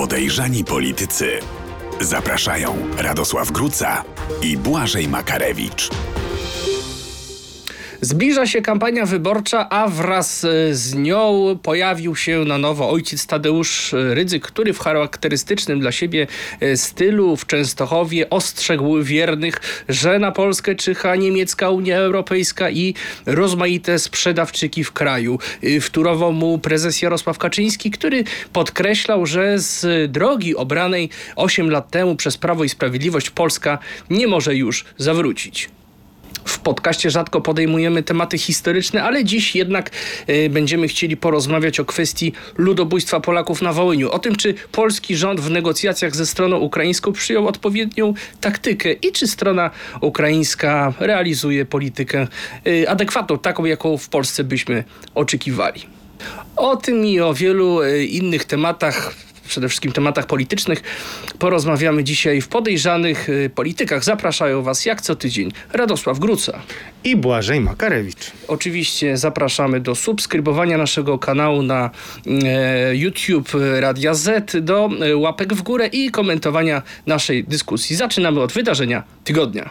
Podejrzani politycy. Zapraszają Radosław Gruca i Błażej Makarewicz. Zbliża się kampania wyborcza, a wraz e, z nią pojawił się na nowo ojciec Tadeusz Rydzyk, który w charakterystycznym dla siebie e, stylu w Częstochowie ostrzegł wiernych, że na Polskę czyha niemiecka Unia Europejska i rozmaite sprzedawczyki w kraju. E, wtórował mu prezes Jarosław Kaczyński, który podkreślał, że z drogi obranej 8 lat temu przez Prawo i Sprawiedliwość Polska nie może już zawrócić. W podcaście rzadko podejmujemy tematy historyczne, ale dziś jednak y, będziemy chcieli porozmawiać o kwestii ludobójstwa Polaków na Wołyniu. O tym, czy polski rząd w negocjacjach ze stroną ukraińską przyjął odpowiednią taktykę i czy strona ukraińska realizuje politykę y, adekwatną, taką jaką w Polsce byśmy oczekiwali. O tym i o wielu y, innych tematach przede wszystkim tematach politycznych. Porozmawiamy dzisiaj w podejrzanych y, politykach. Zapraszają Was jak co tydzień Radosław Gruca i Błażej Makarewicz. Oczywiście zapraszamy do subskrybowania naszego kanału na e, YouTube Radia Z, do e, łapek w górę i komentowania naszej dyskusji. Zaczynamy od wydarzenia tygodnia.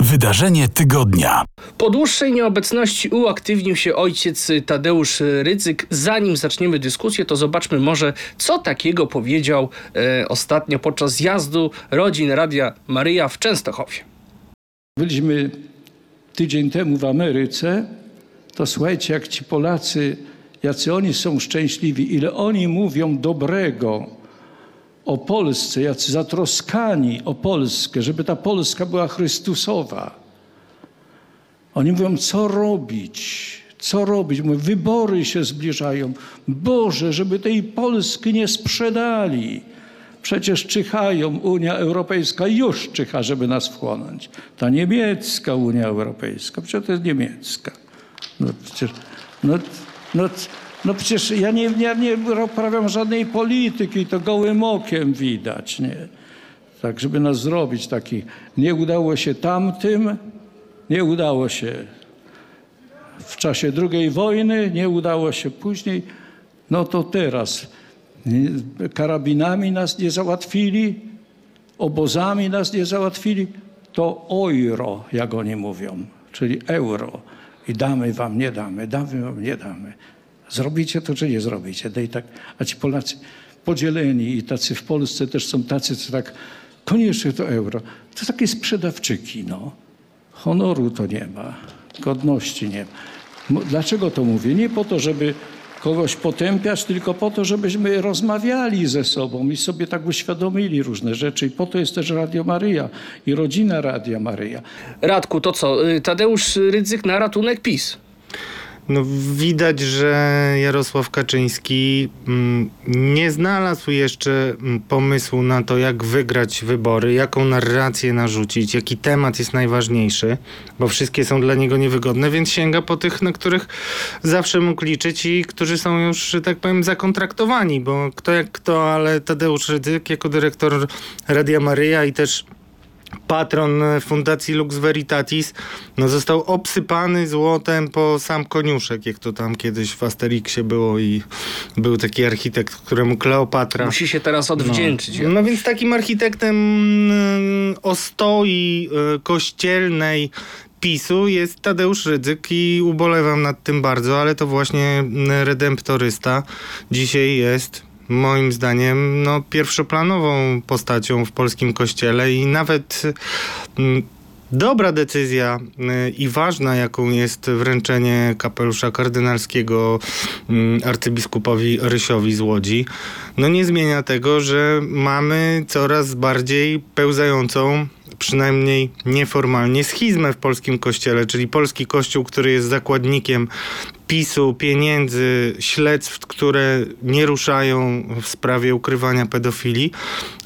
Wydarzenie tygodnia. Po dłuższej nieobecności uaktywnił się ojciec Tadeusz Rydzyk. Zanim zaczniemy dyskusję, to zobaczmy może, co takiego powiedział e, ostatnio podczas zjazdu rodzin Radia Maryja w Częstochowie. Byliśmy tydzień temu w Ameryce, to słuchajcie, jak ci Polacy, jacy oni są szczęśliwi, ile oni mówią dobrego o Polsce, jacy zatroskani o Polskę, żeby ta Polska była Chrystusowa. Oni mówią, co robić, co robić. Mówią, wybory się zbliżają. Boże, żeby tej Polski nie sprzedali. Przecież czyhają, Unia Europejska już czyha, żeby nas wchłonąć. Ta niemiecka Unia Europejska, przecież to jest niemiecka. No przecież, no, no, no przecież ja nie, ja nie żadnej polityki, to gołym okiem widać, nie? Tak, żeby nas zrobić taki. Nie udało się tamtym, nie udało się w czasie II wojny, nie udało się później. No to teraz karabinami nas nie załatwili, obozami nas nie załatwili, to euro, jak oni mówią, czyli euro. I damy wam, nie damy, damy wam, nie damy. Zrobicie to, czy nie zrobicie? No i tak, a ci Polacy podzieleni i tacy w Polsce też są tacy, co tak, koniecznie to euro. To takie sprzedawczyki, no. Honoru to nie ma, godności nie ma. Dlaczego to mówię? Nie po to, żeby kogoś potępiać, tylko po to, żebyśmy rozmawiali ze sobą i sobie tak uświadomili różne rzeczy. I po to jest też Radio Maryja i rodzina Radia Maryja. Radku, to co? Y, Tadeusz Rydzyk na ratunek PiS. No, widać, że Jarosław Kaczyński mm, nie znalazł jeszcze mm, pomysłu na to, jak wygrać wybory, jaką narrację narzucić, jaki temat jest najważniejszy, bo wszystkie są dla niego niewygodne, więc sięga po tych, na których zawsze mógł liczyć i którzy są już, że tak powiem, zakontraktowani, bo kto jak kto, ale Tadeusz Rydzyk jako dyrektor Radia Maryja i też patron Fundacji Lux Veritatis, no został obsypany złotem po sam koniuszek, jak to tam kiedyś w Asterixie było i był taki architekt, któremu Kleopatra... Musi się teraz odwdzięczyć. No, no więc takim architektem y, ostoi y, kościelnej PiSu jest Tadeusz Rydzyk i ubolewam nad tym bardzo, ale to właśnie redemptorysta dzisiaj jest moim zdaniem no, pierwszoplanową postacią w polskim kościele i nawet mm, dobra decyzja y, i ważna, jaką jest wręczenie kapelusza kardynalskiego mm, arcybiskupowi Rysiowi z Łodzi, no nie zmienia tego, że mamy coraz bardziej pełzającą przynajmniej nieformalnie schizmę w polskim kościele, czyli polski kościół, który jest zakładnikiem PiSu, pieniędzy, śledztw, które nie ruszają w sprawie ukrywania pedofilii,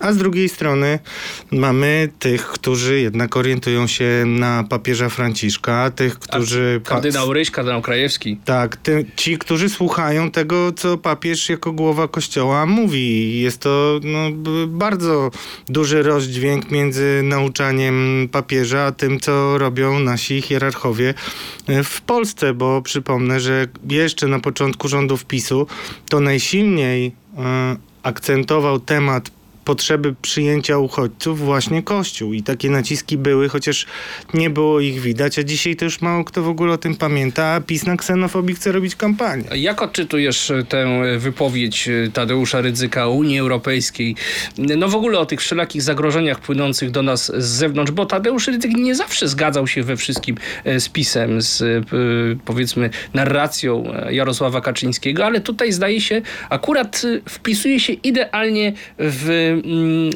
a z drugiej strony mamy tych, którzy jednak orientują się na papieża Franciszka, tych, którzy... A kardynał Ryś, kardynał Krajewski. Tak, ty, ci, którzy słuchają tego, co papież jako głowa kościoła mówi. Jest to no, bardzo duży rozdźwięk między nauczaniem papieża, a tym, co robią nasi hierarchowie w Polsce, bo przypomnę, że jeszcze na początku rządów PiSu to najsilniej e, akcentował temat potrzeby przyjęcia uchodźców właśnie Kościół. I takie naciski były, chociaż nie było ich widać, a dzisiaj to już mało kto w ogóle o tym pamięta, a PiS na ksenofobii chce robić kampanię. Jak odczytujesz e, tę wypowiedź e, Tadeusza Rydzyka o Unii Europejskiej? No w ogóle o tych wszelakich zagrożeniach płynących do nas z zewnątrz, bo Tadeusz Rydzyk nie zawsze zgadzał się we wszystkim e, z PiSem, z powiedzmy narracją Jarosława Kaczyńskiego, ale tutaj zdaje się akurat wpisuje się idealnie w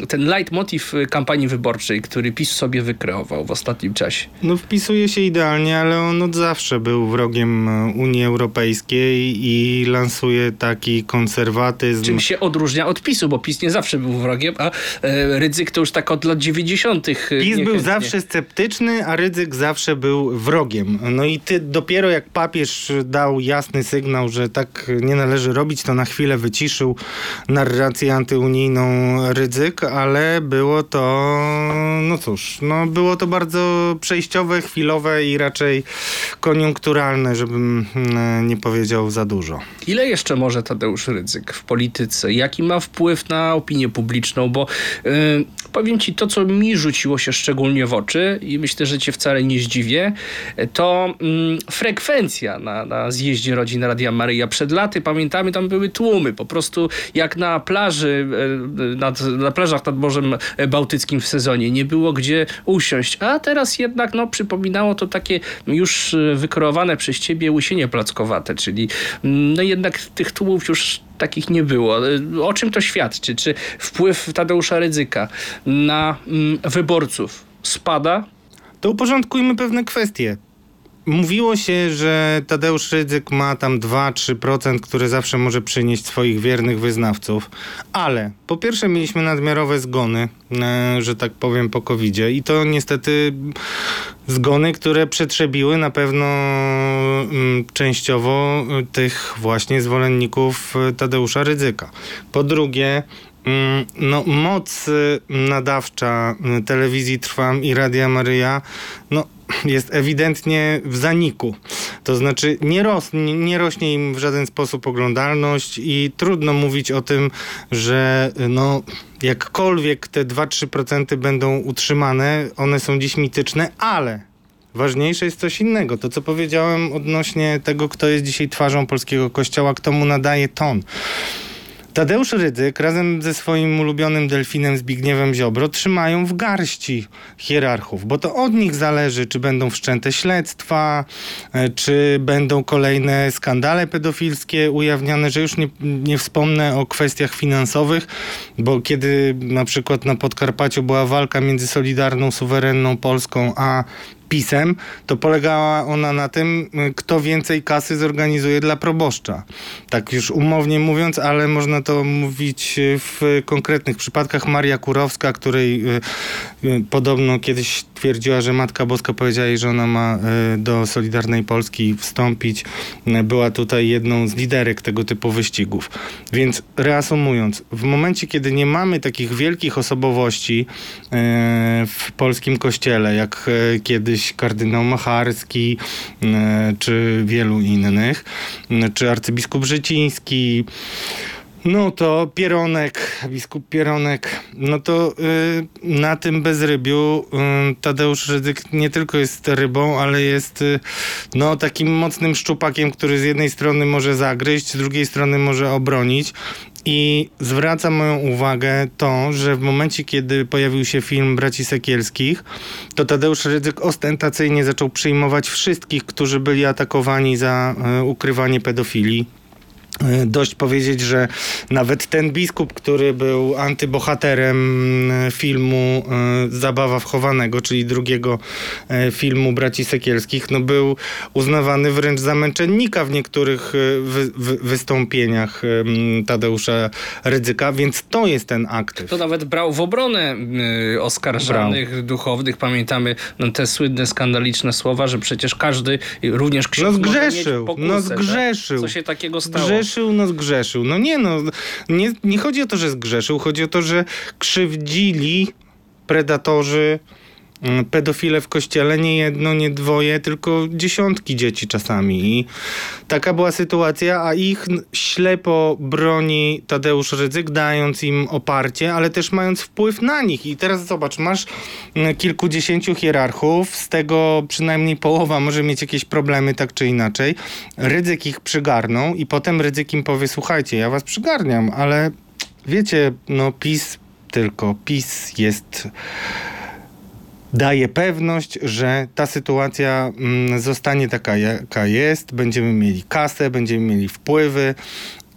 ten leitmotiv kampanii wyborczej, który PiS sobie wykreował w ostatnim czasie? No wpisuje się idealnie, ale on od zawsze był wrogiem e, Unii Europejskiej i lansuje taki konserwatyzm. Czym się odróżnia od PiSu, bo PiS nie zawsze był wrogiem, a e, Rydzyk to już tak od lat 90. E, PiS był zawsze sceptyczny, a Rydzyk zawsze był wrogiem. No i ty dopiero jak papież dał jasny sygnał, że tak nie należy robić, to na chwilę wyciszył narrację antyunijną ryzyk, ale było to, no cóż, no było to bardzo przejściowe, chwilowe i raczej koniunkturalne, żebym mm, nie powiedział za dużo. Ile jeszcze może Tadeusz Rydzyk w polityce? Jaki ma wpływ na opinię publiczną? Bo yy, powiem ci to, co mi rzuciło się szczególnie w oczy i myślę, że cię wcale nie zdziwię, to yy, frekwencja na, na zjeździe rodzin Radia Maryja. Przed laty, pamiętamy, tam były tłumy, po prostu jak na plaży yy, nad na plażach nad Morzem Bałtyckim w sezonie. Nie było gdzie usiąść. A teraz jednak no, przypominało to takie już e, wykreowane przez ciebie łysienie plackowate, czyli mm, no jednak tych tłumów już takich nie było. E, o czym to świadczy? Czy wpływ Tadeusza Rydzyka na mm, wyborców spada? To uporządkujmy pewne kwestie. Mówiło się, że Tadeusz Rydzyk ma tam 2-3%, które zawsze może przynieść swoich wiernych wyznawców, ale po pierwsze mieliśmy nadmiarowe zgony, e, że tak powiem, po covid i to niestety zgony, które przetrzebiły na pewno mm, częściowo tych właśnie zwolenników Tadeusza Rydzyka. Po drugie, no, moc nadawcza telewizji Trwam i Radia Maryja no, jest ewidentnie w zaniku. To znaczy nie, rośnie, nie rośnie im w żaden sposób oglądalność i trudno mówić o tym, że no, jakkolwiek te 2-3% będą utrzymane, one są dziś mityczne, ale Ważniejsze jest coś innego. To, co powiedziałem odnośnie tego, kto jest dzisiaj twarzą polskiego kościoła, kto mu nadaje ton. Tadeusz Rydzyk razem ze swoim ulubionym delfinem Zbigniewem Ziobro trzymają w garści hierarchów, bo to od nich zależy, czy będą wszczęte śledztwa, e, czy będą kolejne skandale pedofilskie ujawniane, że już nie, nie wspomnę o kwestiach finansowych, bo kiedy na przykład na Podkarpaciu była walka między Solidarną, Suwerenną Polską a PiSem, to polegała ona na tym, kto więcej kasy zorganizuje dla proboszcza. Tak już umownie mówiąc, ale można to mówić w konkretnych przypadkach. Maria Kurowska, której y, y, podobno kiedyś twierdziła, że Matka Boska powiedziała jej, że ona ma do Solidarnej Polski wstąpić, była tutaj jedną z liderek tego typu wyścigów. Więc reasumując, w momencie, kiedy nie mamy takich wielkich osobowości w polskim kościele, jak kiedyś kardynał Macharski, e, czy wielu innych, e, czy arcybiskup Życiński, no to Pieronek, biskup Pieronek, no to y, na tym bezrybiu y, Tadeusz Rydzyk nie tylko jest rybą, ale jest no takim mocnym szczupakiem, który z jednej strony może zagryźć, z drugiej strony może obronić. I zwraca moją uwagę to, że w momencie, kiedy pojawił się film Braci Sekielskich, to Tadeusz Rydzyk ostentacyjnie zaczął przyjmować wszystkich, którzy byli atakowani za y, ukrywanie pedofilii. E, dość powiedzieć, że nawet ten biskup, który był antybohaterem e, filmu e, Zabawa wchowanego, czyli drugiego filmu Braci Sekielskich, no był uznawany wręcz za męczennika w niektórych wy, wy, wystąpieniach Tadeusza Rydzyka, więc to jest ten aktyw. To nawet brał w obronę oskarżanych brał. duchownych. Pamiętamy no, te słynne, skandaliczne słowa, że przecież każdy, również ksiądz no zgrzeszył, pokusę, no zgrzeszył. Tak? Co się takiego stało? Zgrzeszył zgrzeszył, no zgrzeszył. No nie no, nie, nie chodzi o to, że zgrzeszył, chodzi o to, że krzywdzili predatorzy pedofile w kościele nie jedno, nie dwoje, tylko dziesiątki dzieci czasami. I taka była sytuacja, a ich ślepo broni Tadeusz Rydzyk, dając im oparcie, ale też mając wpływ na nich. I teraz zobacz, masz mm, kilkudziesięciu hierarchów, z tego przynajmniej połowa może mieć jakieś problemy tak czy inaczej. Rydzyk ich przygarną i potem Rydzyk im powie, słuchajcie, ja was przygarniam, ale wiecie, no PiS tylko, PiS jest daje pewność, że ta sytuacja mm, zostanie taka, jaka jest. Będziemy mieli kasę, będziemy mieli wpływy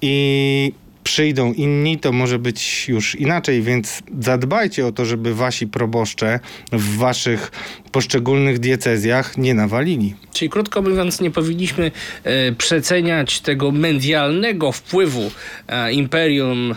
i przyjdą inni, to może być już inaczej, więc zadbajcie o to, żeby wasi proboszcze w waszych poszczególnych diecezjach nie nawalili. Czyli krótko mówiąc, nie powinniśmy e, przeceniać tego medialnego wpływu e, imperium.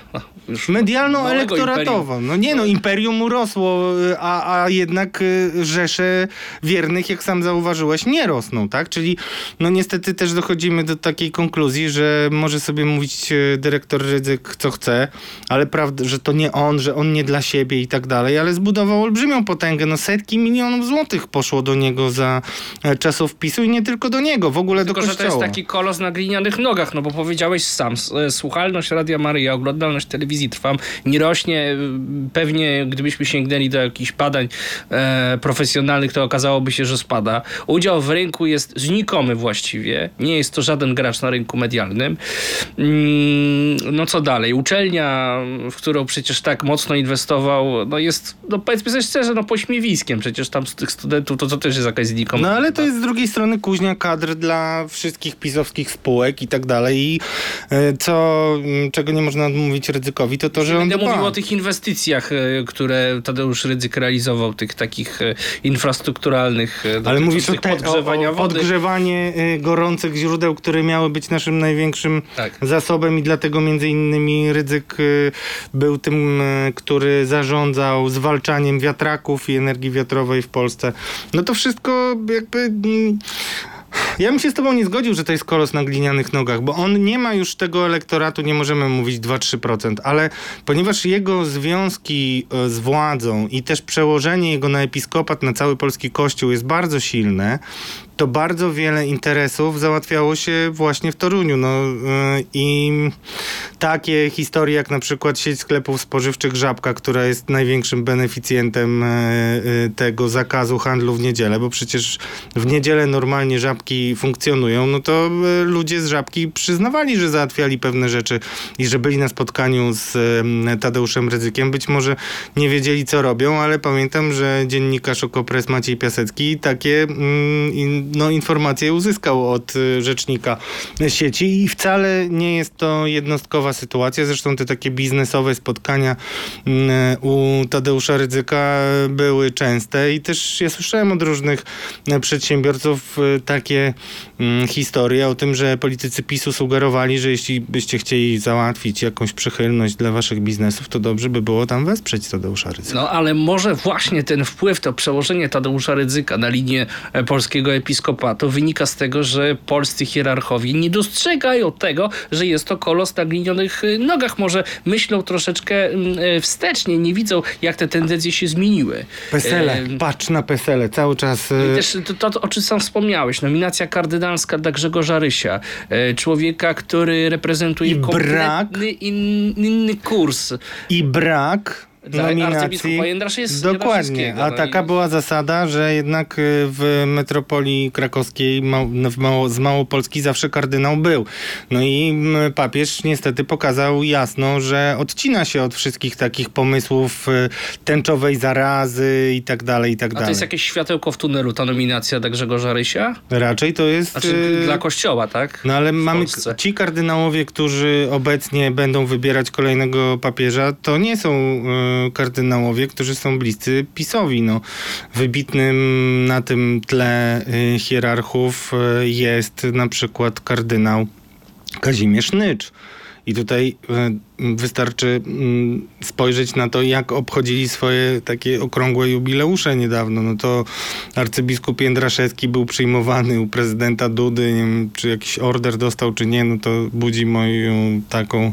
Już Medialno-elektoratowo. No nie no, imperium urosło, y, a, a jednak y, rzesze wiernych, jak sam zauważyłeś, nie rosną, tak? Czyli no niestety też dochodzimy do takiej konkluzji, że może sobie mówić y, dyrektor Rydzyk co chce, ale prawda, że to nie on, że on nie dla siebie i tak dalej, ale zbudował olbrzymią potęgę. No setki milionów złotych poszło do niego za e, czasów PiSu i nie tylko do niego, w ogóle Tylko, do że to kościoła. jest taki kolos na glinianych nogach, no bo powiedziałeś sam, e, słuchalność Radia Maryja, oglądalność telewizji Trwam nie rośnie. y, Pewnie gdybyśmy sięgnęli do jakichś badań e, profesjonalnych, to okazałoby się, że spada. Udział w rynku jest znikomy właściwie. Nie jest to żaden gracz na rynku medialnym. Mm, no co dalej? Uczelnia, w którą przecież tak mocno inwestował, no jest, no powiedzmy sobie szczerze, no pośmiewiskiem. Przecież tam z tych studentów to, to też jest jakaś znikoma. No ale to jest z drugiej strony kuźnia kadr dla wszystkich pisowskich spółek i tak dalej. I e, co, m, czego nie można odmówić Rydzykowi, to to, że on Będę dba. mówił o tych inwestycjach, e, które Tadeusz Rydzyk realizował, tych takich e, infrastrukturalnych. e, Ale mówisz o, te, podgrzewania o, o podgrzewanie gorących źródeł, które miały być naszym największym Tak. zasobem i dlatego między innymi Rydzyk był tym, który zarządzał zwalczaniem wiatraków i energii wiatrowej w Polsce. No to wszystko jakby... Ja bym się z tobą nie zgodził, że to jest kolos na glinianych nogach, bo on nie ma już tego elektoratu, nie możemy mówić 2-3%, ale ponieważ jego związki e, z władzą i też przełożenie jego na episkopat, na cały polski kościół jest bardzo silne, to bardzo wiele interesów załatwiało się właśnie w Toruniu. No, e, I takie historie jak na przykład sieć sklepów spożywczych Żabka, która jest największym beneficjentem e, tego zakazu handlu w niedzielę, bo przecież w niedzielę normalnie żabki funkcjonują, no to e, ludzie z żabki przyznawali, że załatwiali pewne rzeczy i że byli na spotkaniu z e, Tadeuszem Rydzykiem. Być może nie wiedzieli, co robią, ale pamiętam, że dziennikarz Okopres Maciej Piasecki takie mm, no, informacje uzyskał od e, rzecznika sieci i wcale nie jest to jednostkowa sytuacja. Zresztą te takie biznesowe spotkania mm, u Tadeusza Rydzyka były częste i też ja słyszałem od różnych e, przedsiębiorców e, takie mm, historie o tym, że politycy PiSu sugerowali, że jeśli byście chcieli załatwić jakąś przychylność dla waszych biznesów, to dobrze by było tam wesprzeć Tadeusza Rydzyka. No ale może właśnie ten wpływ, to przełożenie Tadeusza Rydzyka na linię e, polskiego episkopatu wynika z tego, że polscy hierarchowie nie dostrzegają tego, że jest to kolos na glinionych e, nogach. Może myślą troszeczkę mm, e, wstecznie, nie widzą jak te tendencje się zmieniły. Pesele, E, patrz na Pesele, cały czas... No e, I też to, to, o czym sam wspomniałeś, nominacja kardynalska dla Grzegorza Rysia, e, człowieka, który reprezentuje I brak- inny kurs. I brak nominacji. Dokładnie. A no taka była zasada, że jednak y, w metropolii krakowskiej z Małopolski zawsze kardynał był. No i papież niestety pokazał jasno, że odcina się od wszystkich takich pomysłów y, tęczowej zarazy i tak dalej, i tak A to dalej. jest jakieś światełko w tunelu, ta nominacja dla Grzegorza Rysia? Raczej to jest... Znaczy y, dla kościoła, tak? No ale W mamy Polsce. ci kardynałowie, którzy obecnie będą wybierać kolejnego papieża, to nie są kardynałowie, którzy są bliscy PiSowi. No, wybitnym na tym tle e, hierarchów e, jest na przykład kardynał Kazimierz Nycz. I tutaj e, wystarczy spojrzeć na to, jak obchodzili swoje takie okrągłe jubileusze niedawno. No to arcybiskup Jędraszewski był przyjmowany u prezydenta Dudy. Nie wiem, czy jakiś order dostał, czy nie, no to budzi moją taką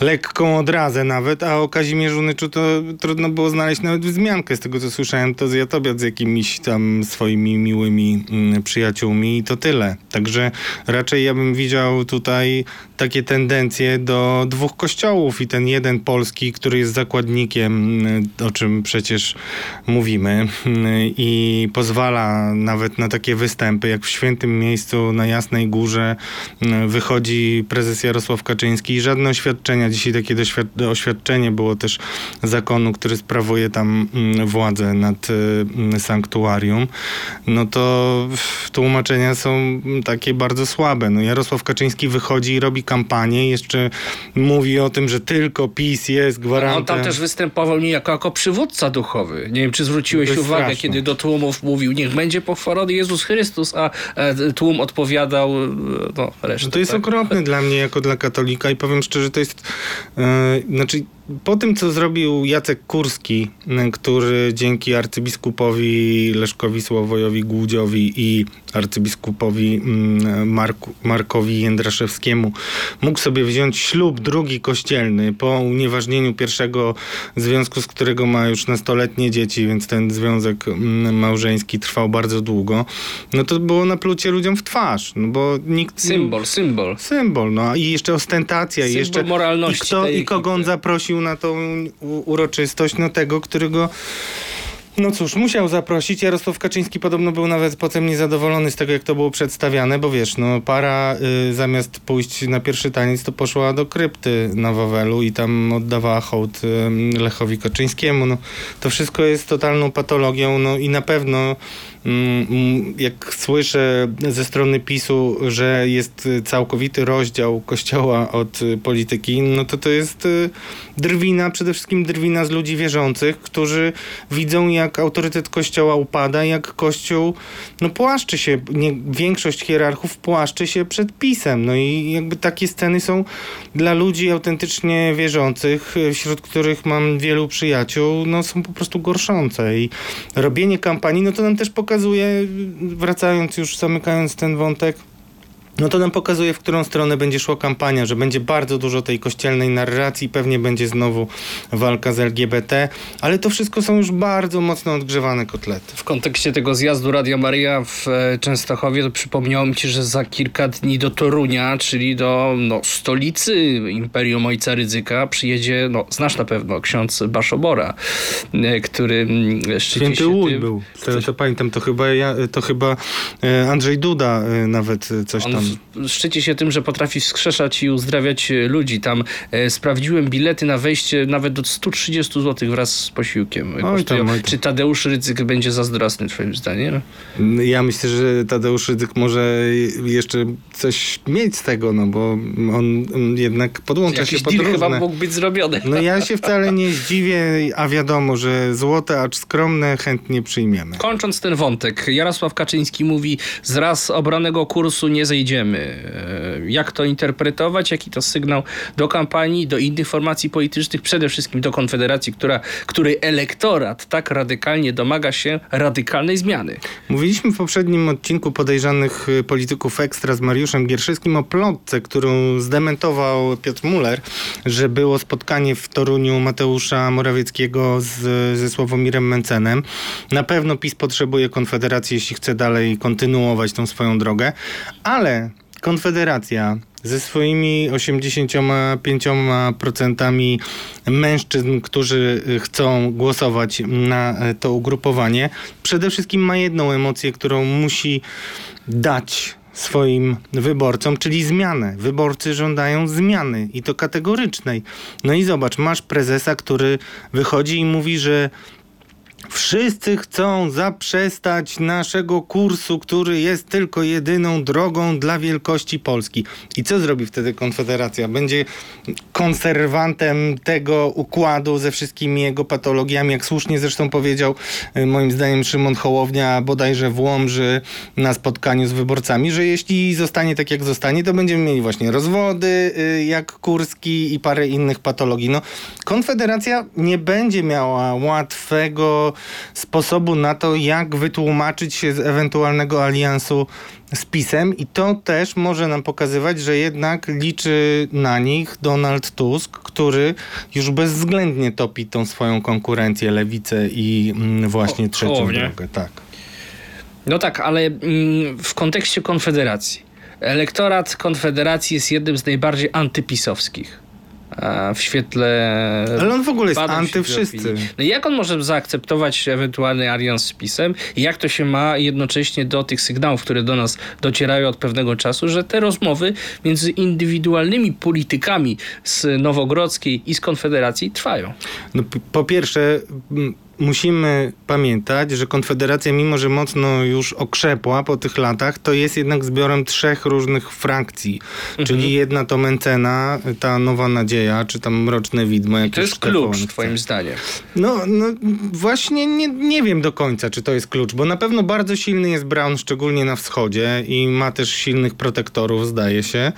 lekką odrazę nawet, a o Kazimierzu Nyczu to trudno było znaleźć nawet wzmiankę z tego, co słyszałem, to z Jatobiat z jakimiś tam swoimi miłymi mm, przyjaciółmi i to tyle. Także raczej ja bym widział tutaj takie tendencje do dwóch kościołów i ten jeden polski, który jest zakładnikiem, mm, o czym przecież mówimy mm, i pozwala nawet na takie występy, jak w świętym miejscu na Jasnej Górze wychodzi prezes Jarosław Kaczyński i żadne oświadczenia. Dzisiaj takie doświad- oświadczenie było też zakonu, który sprawuje tam mm, władzę nad y, mm, sanktuarium. No to tłumaczenia są mm, takie bardzo słabe. No Jarosław Kaczyński wychodzi i robi kampanię jeszcze mówi o tym, że tylko PiS jest gwarantem. On tam też występował niejako jako przywódca duchowy. Nie wiem, czy zwróciłeś uwagę, straszne. kiedy do tłumów mówił, niech będzie pochwalony Jezus Chrystus, a e, tłum odpowiadał, e, no resztę. No to jest tak? okropne dla mnie jako dla katolika i powiem szczerze, to jest znaczy po tym, co zrobił Jacek Kurski, m, który dzięki arcybiskupowi Leszkowi Sławojowi Głudziowi i arcybiskupowi mm, Marku, Markowi Jędraszewskiemu mógł sobie wziąć ślub drugi kościelny po unieważnieniu pierwszego związku, z którego ma już nastoletnie dzieci, więc ten związek mm, małżeński trwał bardzo długo, no to było naplucie ludziom w twarz, no bo nikt... Symbol, symbol. Symbol, no i jeszcze ostentacja, i Symbol jeszcze moralności i, kto, i kogo on zaprosił na tą uroczystość, no tego, którego no cóż, musiał zaprosić. Jarosław Kaczyński podobno był nawet potem niezadowolony z tego, jak to było przedstawiane, bo wiesz, no para y, zamiast pójść na pierwszy taniec, to poszła do krypty na Wawelu i tam oddawała hołd y, Lechowi Kaczyńskiemu. No, to wszystko jest totalną patologią, no i na pewno jak słyszę ze strony PiSu, że jest całkowity rozdział kościoła od y, polityki, no to to jest y, drwina, przede wszystkim drwina z ludzi wierzących, którzy widzą jak autorytet kościoła upada, jak kościół no płaszczy się, nie, większość hierarchów płaszczy się przed PiSem. No i jakby takie sceny są dla ludzi autentycznie wierzących, y, wśród których mam wielu przyjaciół, no są po prostu gorszące i robienie kampanii, no to nam też pokazuje, y, wracając już, zamykając ten wątek, no to nam pokazuje, w którą stronę będzie szła kampania, że będzie bardzo dużo tej kościelnej narracji, pewnie będzie znowu walka z LGBT, ale to wszystko są już bardzo mocno odgrzewane kotlety. W kontekście tego zjazdu Radia Maria w e, Częstochowie, to przypomniało mi się, że za kilka dni do Torunia, czyli do no, stolicy Imperium Ojca Rydzyka, przyjedzie, no znasz na pewno, ksiądz Baszobora, e, który mm, szczyci Święty się Łódź tym- był, to, to pamiętam, to chyba, ja, to chyba e, Andrzej Duda nawet coś tam... szczyci się tym, że potrafi wskrzeszać i uzdrawiać ludzi. Tam e, sprawdziłem bilety na wejście nawet do 130 zł wraz z posiłkiem. Kosztują. oj tam. Czy Tadeusz Rydzyk będzie zazdrosny twoim zdaniem? Ja myślę, że Tadeusz Rydzyk może jeszcze coś mieć z tego, no bo on mm, jednak podłącza Jakiś się pod deal chyba różne... mógł być zrobiony. No ja się wcale nie zdziwię, a wiadomo, że złote, acz skromne chętnie przyjmiemy. Kończąc ten wątek, Jarosław Kaczyński mówi, z raz obranego kursu nie zejdziemy. E, Jak to interpretować? Jaki to sygnał do kampanii, do innych formacji politycznych, przede wszystkim do Konfederacji, która, której elektorat tak radykalnie domaga się radykalnej zmiany? Mówiliśmy w poprzednim odcinku podejrzanych y, polityków ekstra z Mariuszem Gierszyskim o plotce, którą zdementował Piotr Muller, że było spotkanie w Toruniu Mateusza Morawieckiego z, ze Sławomirem Mencenem. Na pewno PiS potrzebuje Konfederacji, jeśli chce dalej kontynuować tą swoją drogę, ale Konfederacja ze swoimi 85% mężczyzn, którzy y, chcą głosować na y, to ugrupowanie, przede wszystkim ma jedną emocję, którą musi dać swoim wyborcom, czyli zmianę. Wyborcy żądają zmiany i to kategorycznej. No i zobacz, masz prezesa, który wychodzi i mówi, że Wszyscy chcą zaprzestać naszego kursu, który jest tylko jedyną drogą dla wielkości Polski. I co zrobi wtedy Konfederacja? Będzie konserwantem tego układu ze wszystkimi jego patologiami, jak słusznie zresztą powiedział y, moim zdaniem Szymon Hołownia bodajże w Łomży na spotkaniu z wyborcami, że jeśli zostanie tak jak zostanie, to będziemy mieli właśnie rozwody y, jak Kurski i parę innych patologii. No, Konfederacja nie będzie miała łatwego sposobu na to, jak wytłumaczyć się z ewentualnego aliansu z PiSem i to też może nam pokazywać, że jednak liczy na nich Donald Tusk, który już bezwzględnie topi tą swoją konkurencję, lewicę i mm, właśnie O, trzecią Hołownię. drogę. Tak. No tak, ale mm, w kontekście Konfederacji. Elektorat Konfederacji jest jednym z najbardziej antypisowskich. W świetle. Ale on w ogóle jest anty wszyscy. No jak on może zaakceptować ewentualny alians z PiSem? I jak to się ma jednocześnie do tych sygnałów, które do nas docierają od pewnego czasu, że te rozmowy między indywidualnymi politykami z Nowogrodzkiej i z Konfederacji trwają? No, po pierwsze, musimy pamiętać, że Konfederacja, mimo że mocno już okrzepła po tych latach, to jest jednak zbiorem trzech różnych frakcji. Mhm. Czyli jedna to Mencena, ta Nowa Nadzieja, czy tam Mroczne Widmo. jak To jest klucz, chce. twoim zdaniem. No, no właśnie nie, nie wiem do końca, czy to jest klucz, bo na pewno bardzo silny jest Brown, szczególnie na wschodzie i ma też silnych protektorów, zdaje się,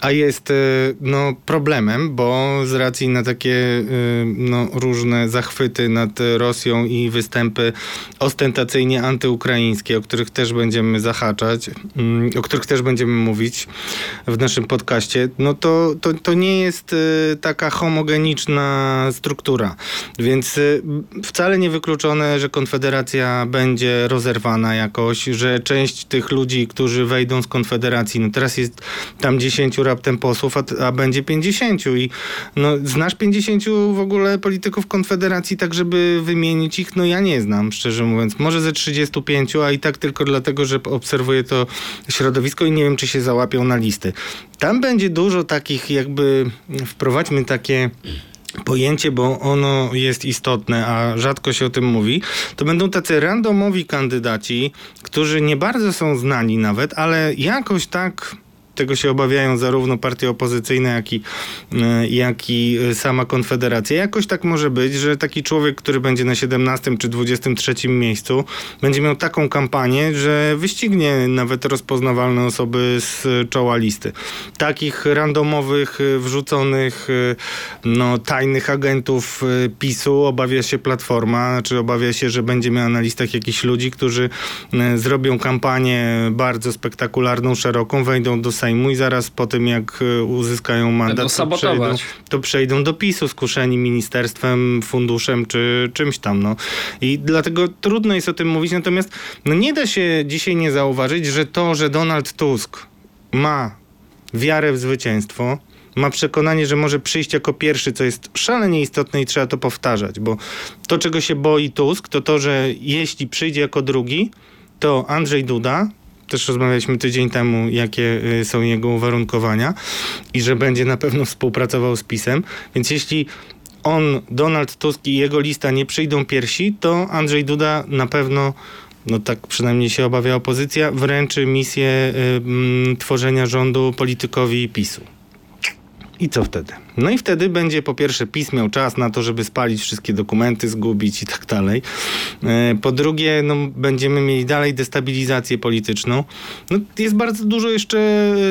a jest e, no, problemem, bo z racji na takie e, no, różne zachwyty nad Rosją i występy ostentacyjnie antyukraińskie, o których też będziemy zahaczać, mm, o których też będziemy mówić w naszym podcaście, no to, to, to nie jest e, taka homogeniczna struktura. Więc y, wcale nie wykluczone, że Konfederacja będzie rozerwana jakoś, że część tych ludzi, którzy wejdą z Konfederacji, no teraz jest tam 10 raptem posłów, a, a będzie 50 i no, znasz 50 w ogóle polityków Konfederacji tak, żeby wymienić ich? No ja nie znam, szczerze mówiąc. Może ze 35, a i tak tylko dlatego, że obserwuję to środowisko i nie wiem, czy się załapią na listy. Tam będzie dużo takich jakby, wprowadźmy takie pojęcie, bo ono jest istotne, a rzadko się o tym mówi, to będą tacy randomowi kandydaci, którzy nie bardzo są znani nawet, ale jakoś tak tego się obawiają zarówno partie opozycyjne, jak i, e, jak i e, sama Konfederacja. Jakoś tak może być, że taki człowiek, który będzie na 17 czy 23 miejscu, będzie miał taką kampanię, że wyścignie nawet rozpoznawalne osoby z czoła listy. Takich randomowych, e, wrzuconych, no, tajnych agentów PiSu obawia się Platforma, znaczy obawia się, że będzie miała na listach jakichś ludzi, którzy zrobią kampanię bardzo spektakularną, szeroką, wejdą do Sejmu i zaraz po tym, jak e, uzyskają mandat, to przejdą, to przejdą do PiSu skuszeni ministerstwem, funduszem czy czymś tam. No. I dlatego trudno jest o tym mówić, natomiast no nie da się dzisiaj nie zauważyć, że to, że Donald Tusk ma wiarę w zwycięstwo, ma przekonanie, że może przyjść jako pierwszy, co jest szalenie istotne i trzeba to powtarzać, bo to, czego się boi Tusk, to to, że jeśli przyjdzie jako drugi, to Andrzej Duda, też rozmawialiśmy tydzień temu, jakie y, są jego uwarunkowania i że będzie na pewno współpracował z PiSem, więc jeśli on, Donald Tusk i jego lista nie przyjdą pierwsi, to Andrzej Duda na pewno no tak przynajmniej się obawia opozycja, wręczy misję y, tworzenia rządu politykowi PiSu. I co wtedy? No i wtedy będzie po pierwsze PiS miał czas na to, żeby spalić wszystkie dokumenty, zgubić i tak dalej. E, Po drugie, no, będziemy mieli dalej destabilizację polityczną. No, jest bardzo dużo jeszcze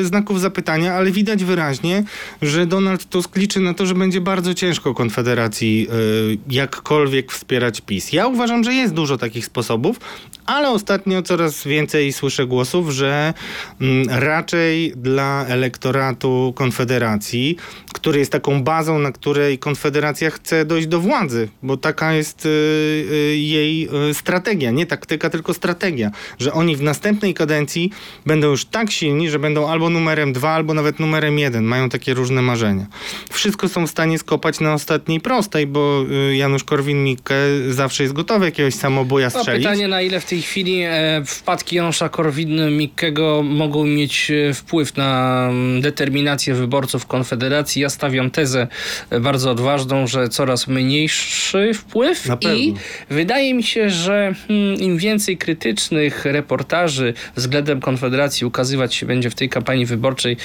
e, znaków zapytania, ale widać wyraźnie, że Donald Tusk liczy na to, że będzie bardzo ciężko Konfederacji e, jakkolwiek wspierać PiS. Ja uważam, że jest dużo takich sposobów, ale ostatnio coraz więcej słyszę głosów, że mm, raczej dla elektoratu Konfederacji, który jest taką bazą, na której Konfederacja chce dojść do władzy, bo taka jest y, y, jej y, strategia, nie taktyka, tylko strategia, że oni w następnej kadencji będą już tak silni, że będą albo numerem dwa, albo nawet numerem jeden. Mają takie różne marzenia. Wszystko są w stanie skopać na ostatniej prostej, bo Janusz Korwin-Mikke zawsze jest gotowy jakiegoś samobuja No, strzelić. pytanie, na ile w tej chwili e, wpadki Janusza Korwin-Mikkego mogą mieć e, wpływ na mm, determinację wyborców Konfederacji. Ja stawiam tezę e, bardzo odważną, że coraz mniejszy wpływ Na pewno. i wydaje mi się, że mm, im więcej krytycznych reportaży względem Konfederacji ukazywać się będzie w tej kampanii wyborczej,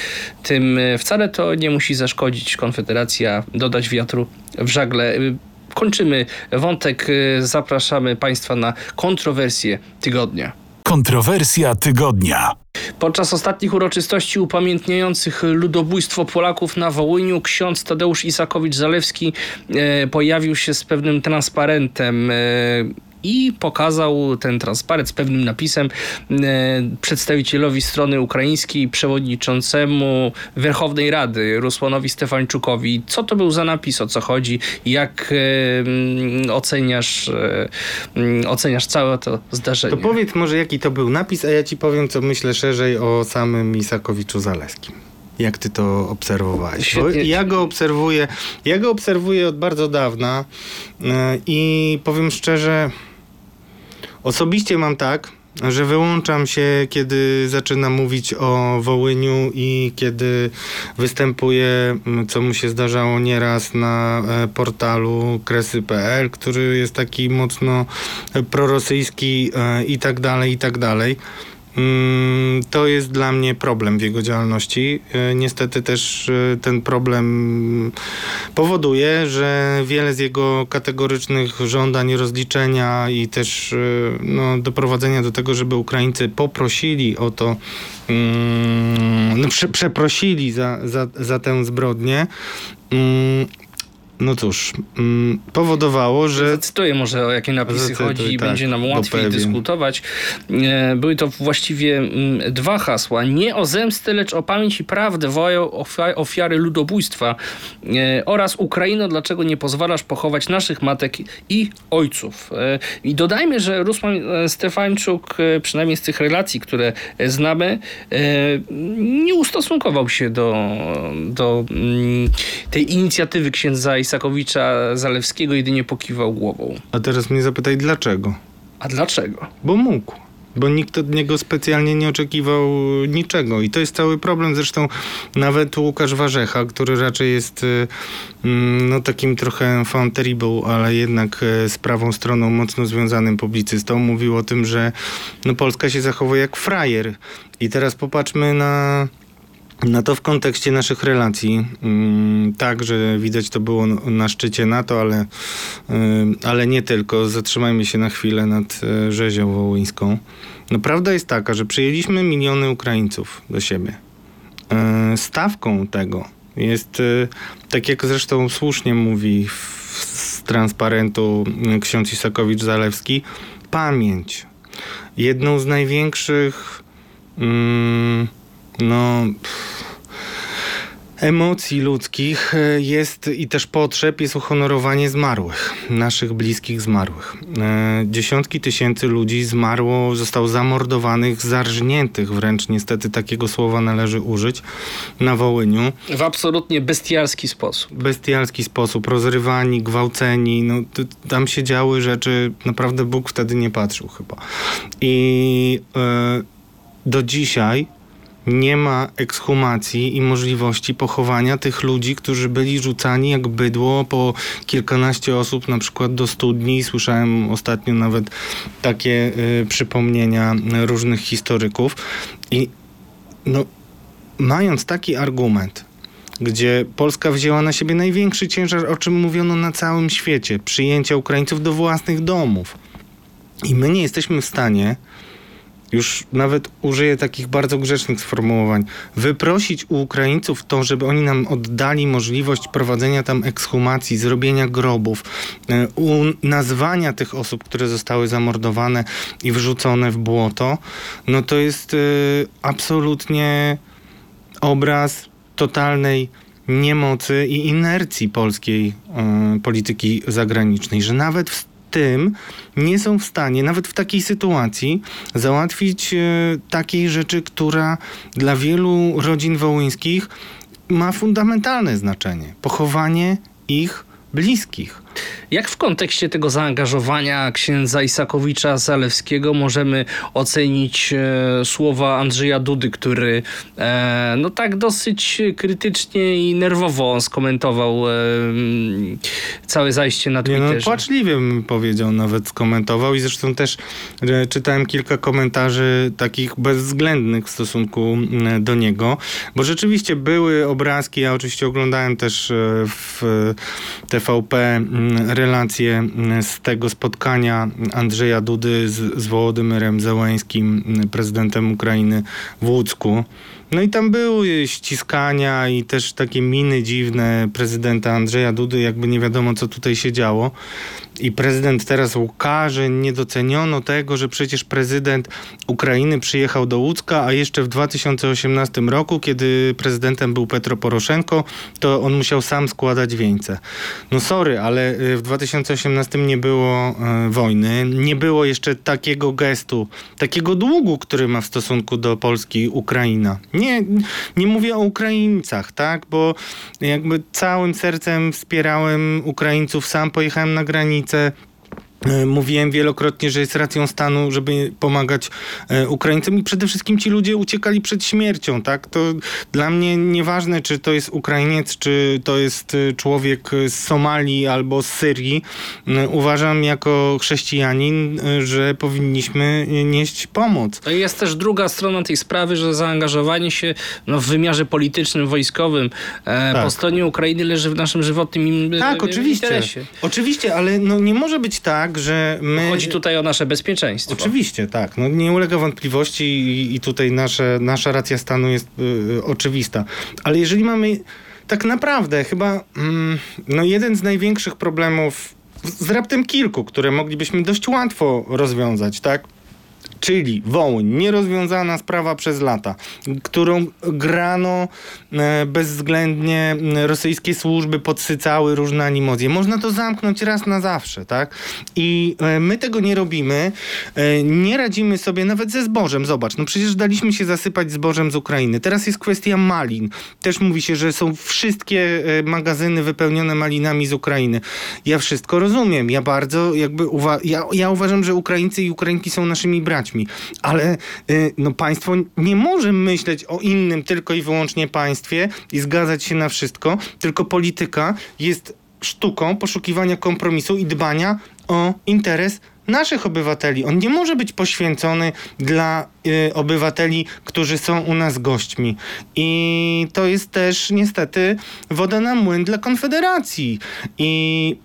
tym e, wcale to nie musi zaszkodzić Konfederacji, a dodać wiatru w żagle. E, Kończymy wątek. e, Zapraszamy Państwa na kontrowersję tygodnia. Kontrowersja tygodnia. Podczas ostatnich uroczystości upamiętniających ludobójstwo Polaków na Wołyniu ksiądz Tadeusz Isakowicz-Zalewski e, pojawił się z pewnym transparentem. I pokazał ten transparent z pewnym napisem e, przedstawicielowi strony ukraińskiej, przewodniczącemu Werchownej Rady Rusłanowi Stefańczukowi. Co to był za napis, o co chodzi, jak e, mm, oceniasz, e, mm, oceniasz całe to zdarzenie? To powiedz może jaki to był napis, a ja ci powiem co myślę szerzej o samym Isakowiczu Zaleskim. Jak ty to obserwowałeś? Bo ja go obserwuję, ja go obserwuję od bardzo dawna i powiem szczerze, osobiście mam tak, że wyłączam się, kiedy zaczyna mówić o Wołyniu i kiedy występuje, m, co mu się zdarzało nieraz na e, portalu kresy.pl, który jest taki mocno prorosyjski e, i tak dalej, i tak dalej. Mm, To jest dla mnie problem w jego działalności. E, Niestety też e, ten problem powoduje, że wiele z jego kategorycznych żądań rozliczenia i też e, no, doprowadzenia do tego, żeby Ukraińcy poprosili o to, mm, no, prze, przeprosili za, za, za tę zbrodnię. No cóż, mm, powodowało, że Zacytuję może o jakie napisy Zacytuj, chodzi i tak, będzie nam łatwiej dyskutować. E, Były to właściwie mm, dwa hasła. Nie o zemstę, lecz o pamięć i prawdę wołają ofia- ofiary ludobójstwa e, oraz Ukraino, dlaczego nie pozwalasz pochować naszych matek i ojców. E, I dodajmy, że Ruslan e, Stefańczuk, przynajmniej z tych relacji, które znamy, nie ustosunkował się do, do mm, tej inicjatywy księdza Isakowicza Zalewskiego, jedynie pokiwał głową. A teraz mnie zapytaj dlaczego? A dlaczego? Bo mógł. Bo nikt od niego specjalnie nie oczekiwał niczego. I to jest cały problem. Zresztą nawet Łukasz Warzecha, który raczej jest y, mm, no, takim trochę fan terrible, ale jednak y, z prawą stroną mocno związanym publicystą, mówił o tym, że no, Polska się zachowuje jak frajer. I teraz popatrzmy na na to w kontekście naszych relacji. Mm, Tak, że widać to było na szczycie NATO, ale, ym, ale nie tylko. Zatrzymajmy się na chwilę nad e, rzezią wołyńską. No prawda jest taka, że przyjęliśmy miliony Ukraińców do siebie. E, Stawką tego jest, tak jak zresztą słusznie mówi z transparentu ksiądz Isakowicz-Zalewski, pamięć. Jedną z największych mm, no, emocji ludzkich e, jest i też potrzeb jest uhonorowanie zmarłych, naszych bliskich zmarłych. E, Dziesiątki tysięcy ludzi zmarło, zostało zamordowanych, zarżniętych wręcz, niestety takiego słowa należy użyć, na Wołyniu W absolutnie bestialski sposób. bestialski sposób, rozrywani, gwałceni. No, tam się działy rzeczy, naprawdę Bóg wtedy nie patrzył chyba. I e, do dzisiaj nie ma ekshumacji i możliwości pochowania tych ludzi, którzy byli rzucani jak bydło po kilkanaście osób, na przykład do studni. Słyszałem ostatnio nawet takie e, przypomnienia różnych historyków. I no, mając taki argument, gdzie Polska wzięła na siebie największy ciężar, o czym mówiono na całym świecie, przyjęcia Ukraińców do własnych domów. I my nie jesteśmy w stanie, już nawet użyję takich bardzo grzecznych sformułowań, wyprosić u Ukraińców to, żeby oni nam oddali możliwość prowadzenia tam ekshumacji, zrobienia grobów, e, u nazwania tych osób, które zostały zamordowane i wrzucone w błoto, no to jest e, absolutnie obraz totalnej niemocy i inercji polskiej e, polityki zagranicznej, że nawet w tym nie są w stanie, nawet w takiej sytuacji, załatwić e, takiej rzeczy, która dla wielu rodzin wołyńskich ma fundamentalne znaczenie. Pochowanie ich bliskich. Jak w kontekście tego zaangażowania księdza Isakowicza Zalewskiego możemy ocenić e, słowa Andrzeja Dudy, który e, no tak dosyć krytycznie i nerwowo skomentował e, mm, całe zajście na Nie, no, Twitterze? płaczliwie bym powiedział, nawet skomentował i zresztą też e, czytałem kilka komentarzy takich bezwzględnych w stosunku m, do niego, bo rzeczywiście były obrazki, ja oczywiście oglądałem też e, w TVP m, relacje m, z tego spotkania Andrzeja Dudy z, z Wołodymyrem Zełańskim, m, prezydentem Ukrainy w Łucku. No i tam były ściskania i też takie miny dziwne prezydenta Andrzeja Dudy, jakby nie wiadomo co tutaj się działo. I prezydent teraz łkaże, nie doceniono tego, że przecież prezydent Ukrainy przyjechał do Łódzka, a jeszcze w 2018 roku, kiedy prezydentem był Petro Poroszenko, to on musiał sam składać wieńce. No sorry, ale y, w 2018 nie było e, wojny, nie było jeszcze takiego gestu, takiego długu, który ma w stosunku do Polski Ukraina. Nie, nie mówię o Ukraińcach, tak, bo jakby całym sercem wspierałem Ukraińców, sam pojechałem na granicę, E, Mówiłem wielokrotnie, że jest racją stanu, żeby pomagać e, Ukraińcom i przede wszystkim ci ludzie uciekali przed śmiercią, tak? To dla mnie nieważne, czy to jest Ukrainiec, czy to jest e, człowiek z Somalii albo z Syrii. E, Uważam jako chrześcijanin, e, że powinniśmy nieść pomoc. To jest też druga strona tej sprawy, że zaangażowanie się no, w wymiarze politycznym, wojskowym e, Tak. po stronie Ukrainy leży w naszym żywotnym im, Tak, e, oczywiście. interesie. Oczywiście, ale no nie może być tak, że my... Chodzi tutaj o nasze bezpieczeństwo. Oczywiście, tak. No, nie ulega wątpliwości i, i tutaj nasze, nasza racja stanu jest y, oczywista. Ale jeżeli mamy tak naprawdę chyba mm, no jeden z największych problemów, z raptem kilku, które moglibyśmy dość łatwo rozwiązać, tak? Czyli Wołyń, nierozwiązana sprawa przez lata, którą grano e, bezwzględnie rosyjskie służby podsycały różne animozje. Można to zamknąć raz na zawsze, tak? I e, my tego nie robimy, e, nie radzimy sobie nawet ze zbożem. Zobacz, no przecież daliśmy się zasypać zbożem z Ukrainy. Teraz jest kwestia malin. Też mówi się, że są wszystkie magazyny wypełnione malinami z Ukrainy. Ja wszystko rozumiem. Ja bardzo jakby uwa- ja, ja uważam, że Ukraińcy i Ukrainki są naszymi braćmi, ale y, no państwo nie może myśleć o innym tylko i wyłącznie państwie i zgadzać się na wszystko, tylko polityka jest sztuką poszukiwania kompromisu i dbania o interes naszych obywateli. On nie może być poświęcony dla y, obywateli, którzy są u nas gośćmi. I to jest też niestety woda na młyn dla Konfederacji. I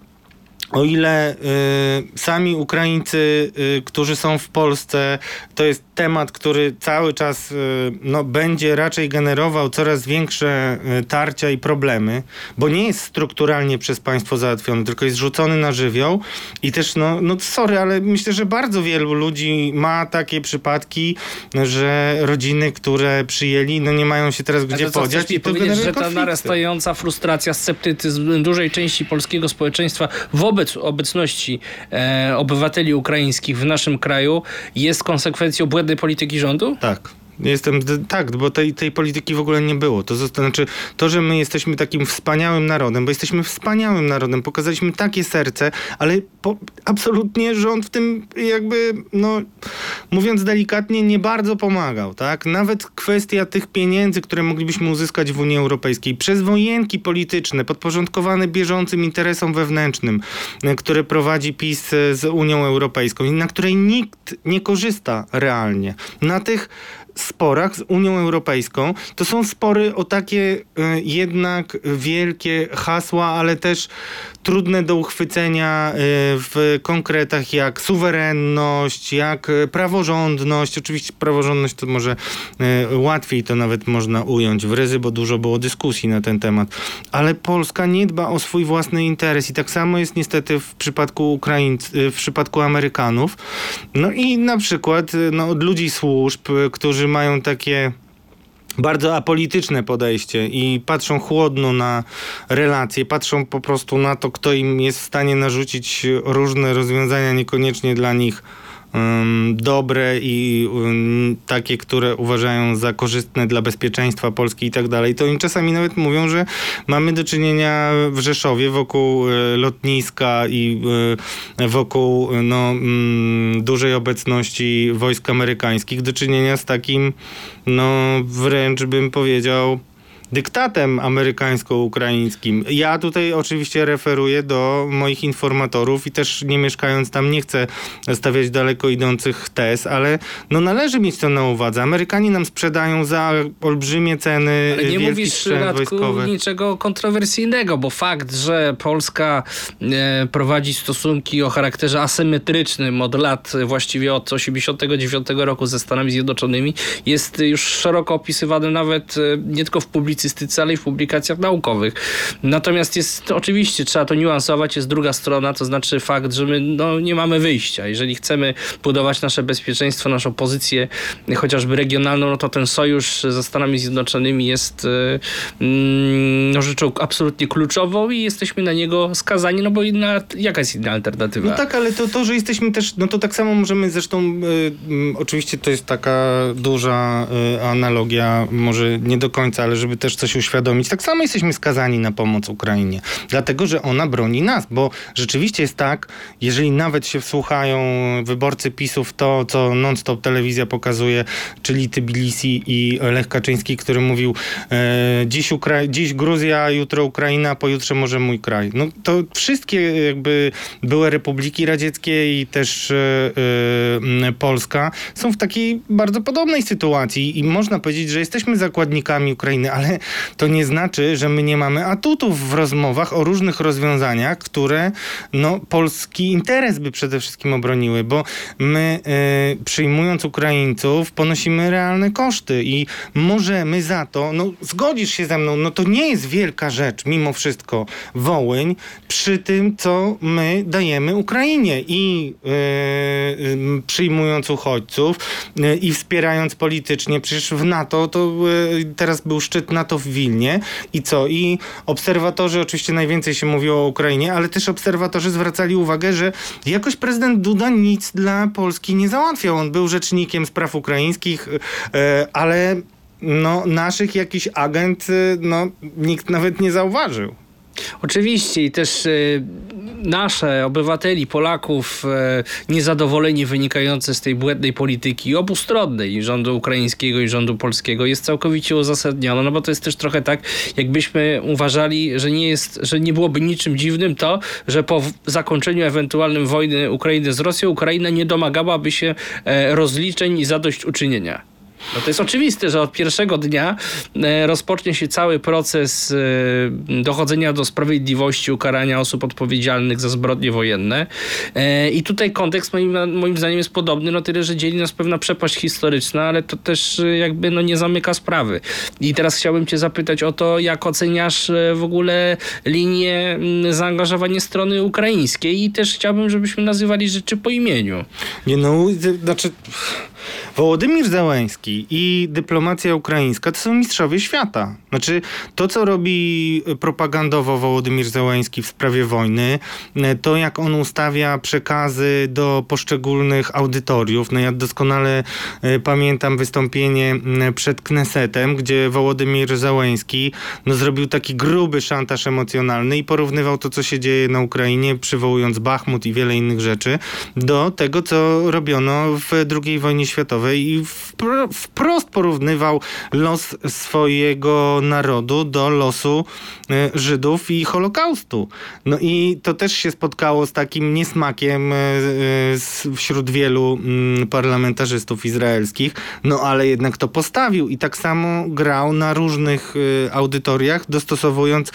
o ile y, sami Ukraińcy, y, którzy są w Polsce, to jest temat, który cały czas y, no, będzie raczej generował coraz większe y, tarcia i problemy, bo nie jest strukturalnie przez państwo załatwiony, tylko jest rzucony na żywioł i też, no, no sorry, ale myślę, że bardzo wielu ludzi ma takie przypadki, że rodziny, które przyjęli, no nie mają się teraz gdzie podziać i to powiedzieć, że ta konflikty. narastająca frustracja, sceptycyzm dużej części polskiego społeczeństwa wobec obecności e, obywateli ukraińskich w naszym kraju jest konsekwencją błędnej polityki rządu? Tak. Jestem, tak, bo tej, tej polityki w ogóle nie było. To znaczy, to, że my jesteśmy takim wspaniałym narodem, bo jesteśmy wspaniałym narodem, pokazaliśmy takie serce, ale po, absolutnie rząd w tym jakby, no, mówiąc delikatnie, nie bardzo pomagał, tak? Nawet kwestia tych pieniędzy, które moglibyśmy uzyskać w Unii Europejskiej przez wojenki polityczne, podporządkowane bieżącym interesom wewnętrznym, e, które prowadzi PiS e, z Unią Europejską na której nikt nie korzysta realnie. Na tych sporach z Unią Europejską, to są spory o takie e, jednak wielkie hasła, ale też trudne do uchwycenia e, w konkretach jak suwerenność, jak e, praworządność. Oczywiście praworządność to może łatwiej to nawet można ująć w ryzy, bo dużo było dyskusji na ten temat. Ale Polska nie dba o swój własny interes i tak samo jest niestety w przypadku Ukraińców, w przypadku Amerykanów. No i na przykład no, od ludzi służb, e, którzy mają takie bardzo apolityczne podejście i patrzą chłodno na relacje, patrzą po prostu na to, kto im jest w stanie narzucić różne rozwiązania, niekoniecznie dla nich dobre i takie, które uważają za korzystne dla bezpieczeństwa Polski i tak dalej, to oni czasami nawet mówią, że mamy do czynienia w Rzeszowie wokół y, lotniska i y, wokół no, mm, dużej obecności wojsk amerykańskich. Do czynienia z takim, no wręcz bym powiedział, dyktatem amerykańsko-ukraińskim. Ja tutaj oczywiście referuję do moich informatorów i też nie mieszkając tam nie chcę stawiać daleko idących tez, ale no należy mieć to na uwadze. Amerykanie nam sprzedają za olbrzymie ceny Ale nie mówisz, Radku, niczego kontrowersyjnego, bo fakt, że Polska e, prowadzi stosunki o charakterze asymetrycznym od lat, właściwie od 89 roku ze Stanami Zjednoczonymi, jest już szeroko opisywany nawet e, nie tylko w publicystyce, ale i w publikacjach naukowych. Natomiast jest oczywiście, trzeba to niuansować, jest druga strona, to znaczy fakt, że my no, nie mamy wyjścia. Jeżeli chcemy budować nasze bezpieczeństwo, naszą pozycję chociażby regionalną, no to ten sojusz ze Stanami Zjednoczonymi jest e, mm, no, rzeczą absolutnie kluczową i jesteśmy na niego skazani, no bo inna, jaka jest inna alternatywa? No tak, ale to, to, że jesteśmy też, no to tak samo możemy zresztą, y, y, oczywiście to jest taka duża y, analogia, może nie do końca, ale żeby też coś uświadomić, tak samo jesteśmy skazani na pomoc Ukrainie, dlatego, że ona broni nas, bo rzeczywiście jest tak, jeżeli nawet się wsłuchają wyborcy PiSu w to, co non-stop telewizja pokazuje, czyli Tbilisi i Lech Kaczyński, który mówił e, dziś, Ukra- dziś Gruzja, jutro Ukraina, pojutrze może mój kraj. No to wszystkie jakby były republiki radzieckie i też e, e, Polska są w takiej bardzo podobnej sytuacji i można powiedzieć, że jesteśmy zakładnikami Ukrainy, ale to nie znaczy, że my nie mamy atutów w rozmowach o różnych rozwiązaniach, które no, polski interes by przede wszystkim obroniły, bo my e, przyjmując Ukraińców ponosimy realne koszty i możemy za to, no zgodzisz się ze mną, no to nie jest wielka rzecz mimo wszystko Wołyń przy tym, co my dajemy Ukrainie i e, e, przyjmując uchodźców e, i wspierając politycznie, przecież w NATO to e, teraz był szczyt NATO w Wilnie i co? I obserwatorzy, oczywiście najwięcej się mówiło o Ukrainie, ale też obserwatorzy zwracali uwagę, że jakoś prezydent Duda nic dla Polski nie załatwiał. On był rzecznikiem spraw ukraińskich, e, ale no, naszych jakiś agent, e, no, nikt nawet nie zauważył. Oczywiście i też e, nasze obywateli, Polaków, e, niezadowolenie wynikające z tej błędnej polityki obustronnej rządu ukraińskiego i rządu polskiego jest całkowicie uzasadnione, no bo to jest też trochę tak, jakbyśmy uważali, że nie jest, że nie byłoby niczym dziwnym to, że po zakończeniu ewentualnym wojny Ukrainy z Rosją, Ukraina nie domagałaby się e, rozliczeń i zadośćuczynienia. No to jest oczywiste, że od pierwszego dnia e, rozpocznie się cały proces e, dochodzenia do sprawiedliwości, ukarania osób odpowiedzialnych za zbrodnie wojenne. E, I tutaj kontekst moim, moim zdaniem jest podobny, no tyle, że dzieli nas pewna przepaść historyczna, ale to też jakby no nie zamyka sprawy. I teraz chciałbym cię zapytać o to, jak oceniasz w ogóle linię zaangażowania strony ukraińskiej i też chciałbym, żebyśmy nazywali rzeczy po imieniu. Nie no, znaczy Wołodymir Załęski i dyplomacja ukraińska to są mistrzowie świata. Znaczy to, co robi propagandowo Wołodymir Załęski w sprawie wojny, e, to jak on ustawia przekazy do poszczególnych audytoriów. No ja doskonale e, pamiętam wystąpienie przed Knesetem, gdzie Wołodymir Załęski no, zrobił taki gruby szantaż emocjonalny i porównywał to, co się dzieje na Ukrainie, przywołując Bachmut i wiele innych rzeczy, do tego, co robiono w II wojnie światowej i wpro, wprost porównywał los swojego narodu do losu e, Żydów i Holokaustu. No i to też się spotkało z takim niesmakiem e, e, wśród wielu mm, parlamentarzystów izraelskich, no ale jednak to postawił i tak samo grał na różnych audytoriach, dostosowując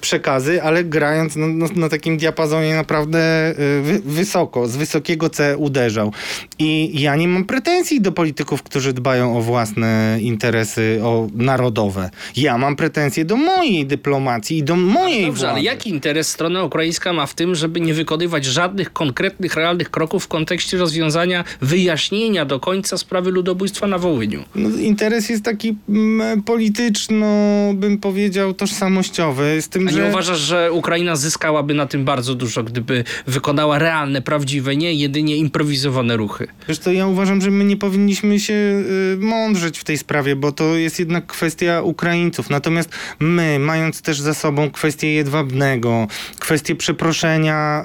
przekazy, ale grając no, no, na takim diapazonie naprawdę wy, wysoko, z wysokiego C uderzał. I ja nie mam pretensji do polityków, którzy dbają o własne interesy o narodowe. Ja mam pretensje do mojej dyplomacji i do mojej Dobrze, władzy. ale jaki interes strona ukraińska ma w tym, żeby nie wykonywać żadnych konkretnych, realnych kroków w kontekście rozwiązania, wyjaśnienia do końca sprawy ludobójstwa na Wołyniu? No, interes jest taki mm, polityczno, bym powiedział, tożsamościowy. Z tym, A nie że... uważasz, że Ukraina zyskałaby na tym bardzo dużo, gdyby wykonała realne, prawdziwe, nie jedynie improwizowane ruchy? Wiesz co, ja uważam, że my nie powinniśmy powinniśmy się y, mądrzeć w tej sprawie, bo to jest jednak kwestia Ukraińców. Natomiast my, mając też za sobą kwestię Jedwabnego, kwestię przeproszenia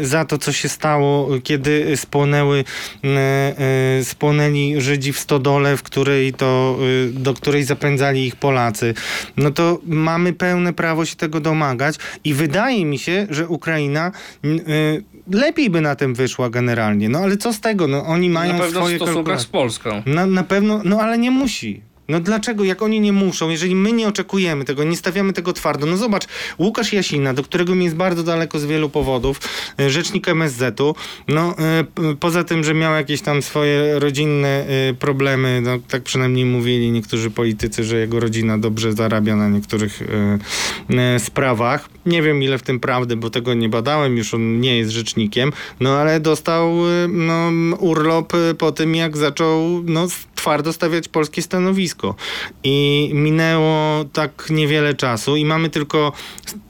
y, za to, co się stało, kiedy spłonęły, y, y, spłonęli Żydzi w stodole, w której to, y, do której zapędzali ich Polacy, no to mamy pełne prawo się tego domagać i wydaje mi się, że Ukraina y, lepiej by na tym wyszła generalnie. No ale co z tego? No oni mają Na pewno w swoje stosunkach kalkulacje. z Polską. Na, na pewno, no ale nie musi. No dlaczego, jak oni nie muszą, jeżeli my nie oczekujemy tego, nie stawiamy tego twardo. No zobacz, Łukasz Jasina, do którego mi jest bardzo daleko z wielu powodów, e, rzecznik MSZ-u, no e, poza tym, że miał jakieś tam swoje rodzinne e, problemy, no tak przynajmniej mówili niektórzy politycy, że jego rodzina dobrze zarabia na niektórych sprawach. Nie wiem ile w tym prawdy, bo tego nie badałem, już on nie jest rzecznikiem, no ale dostał no, urlop po tym, jak zaczął no, twardo stawiać polskie stanowisko. I minęło tak niewiele czasu i mamy tylko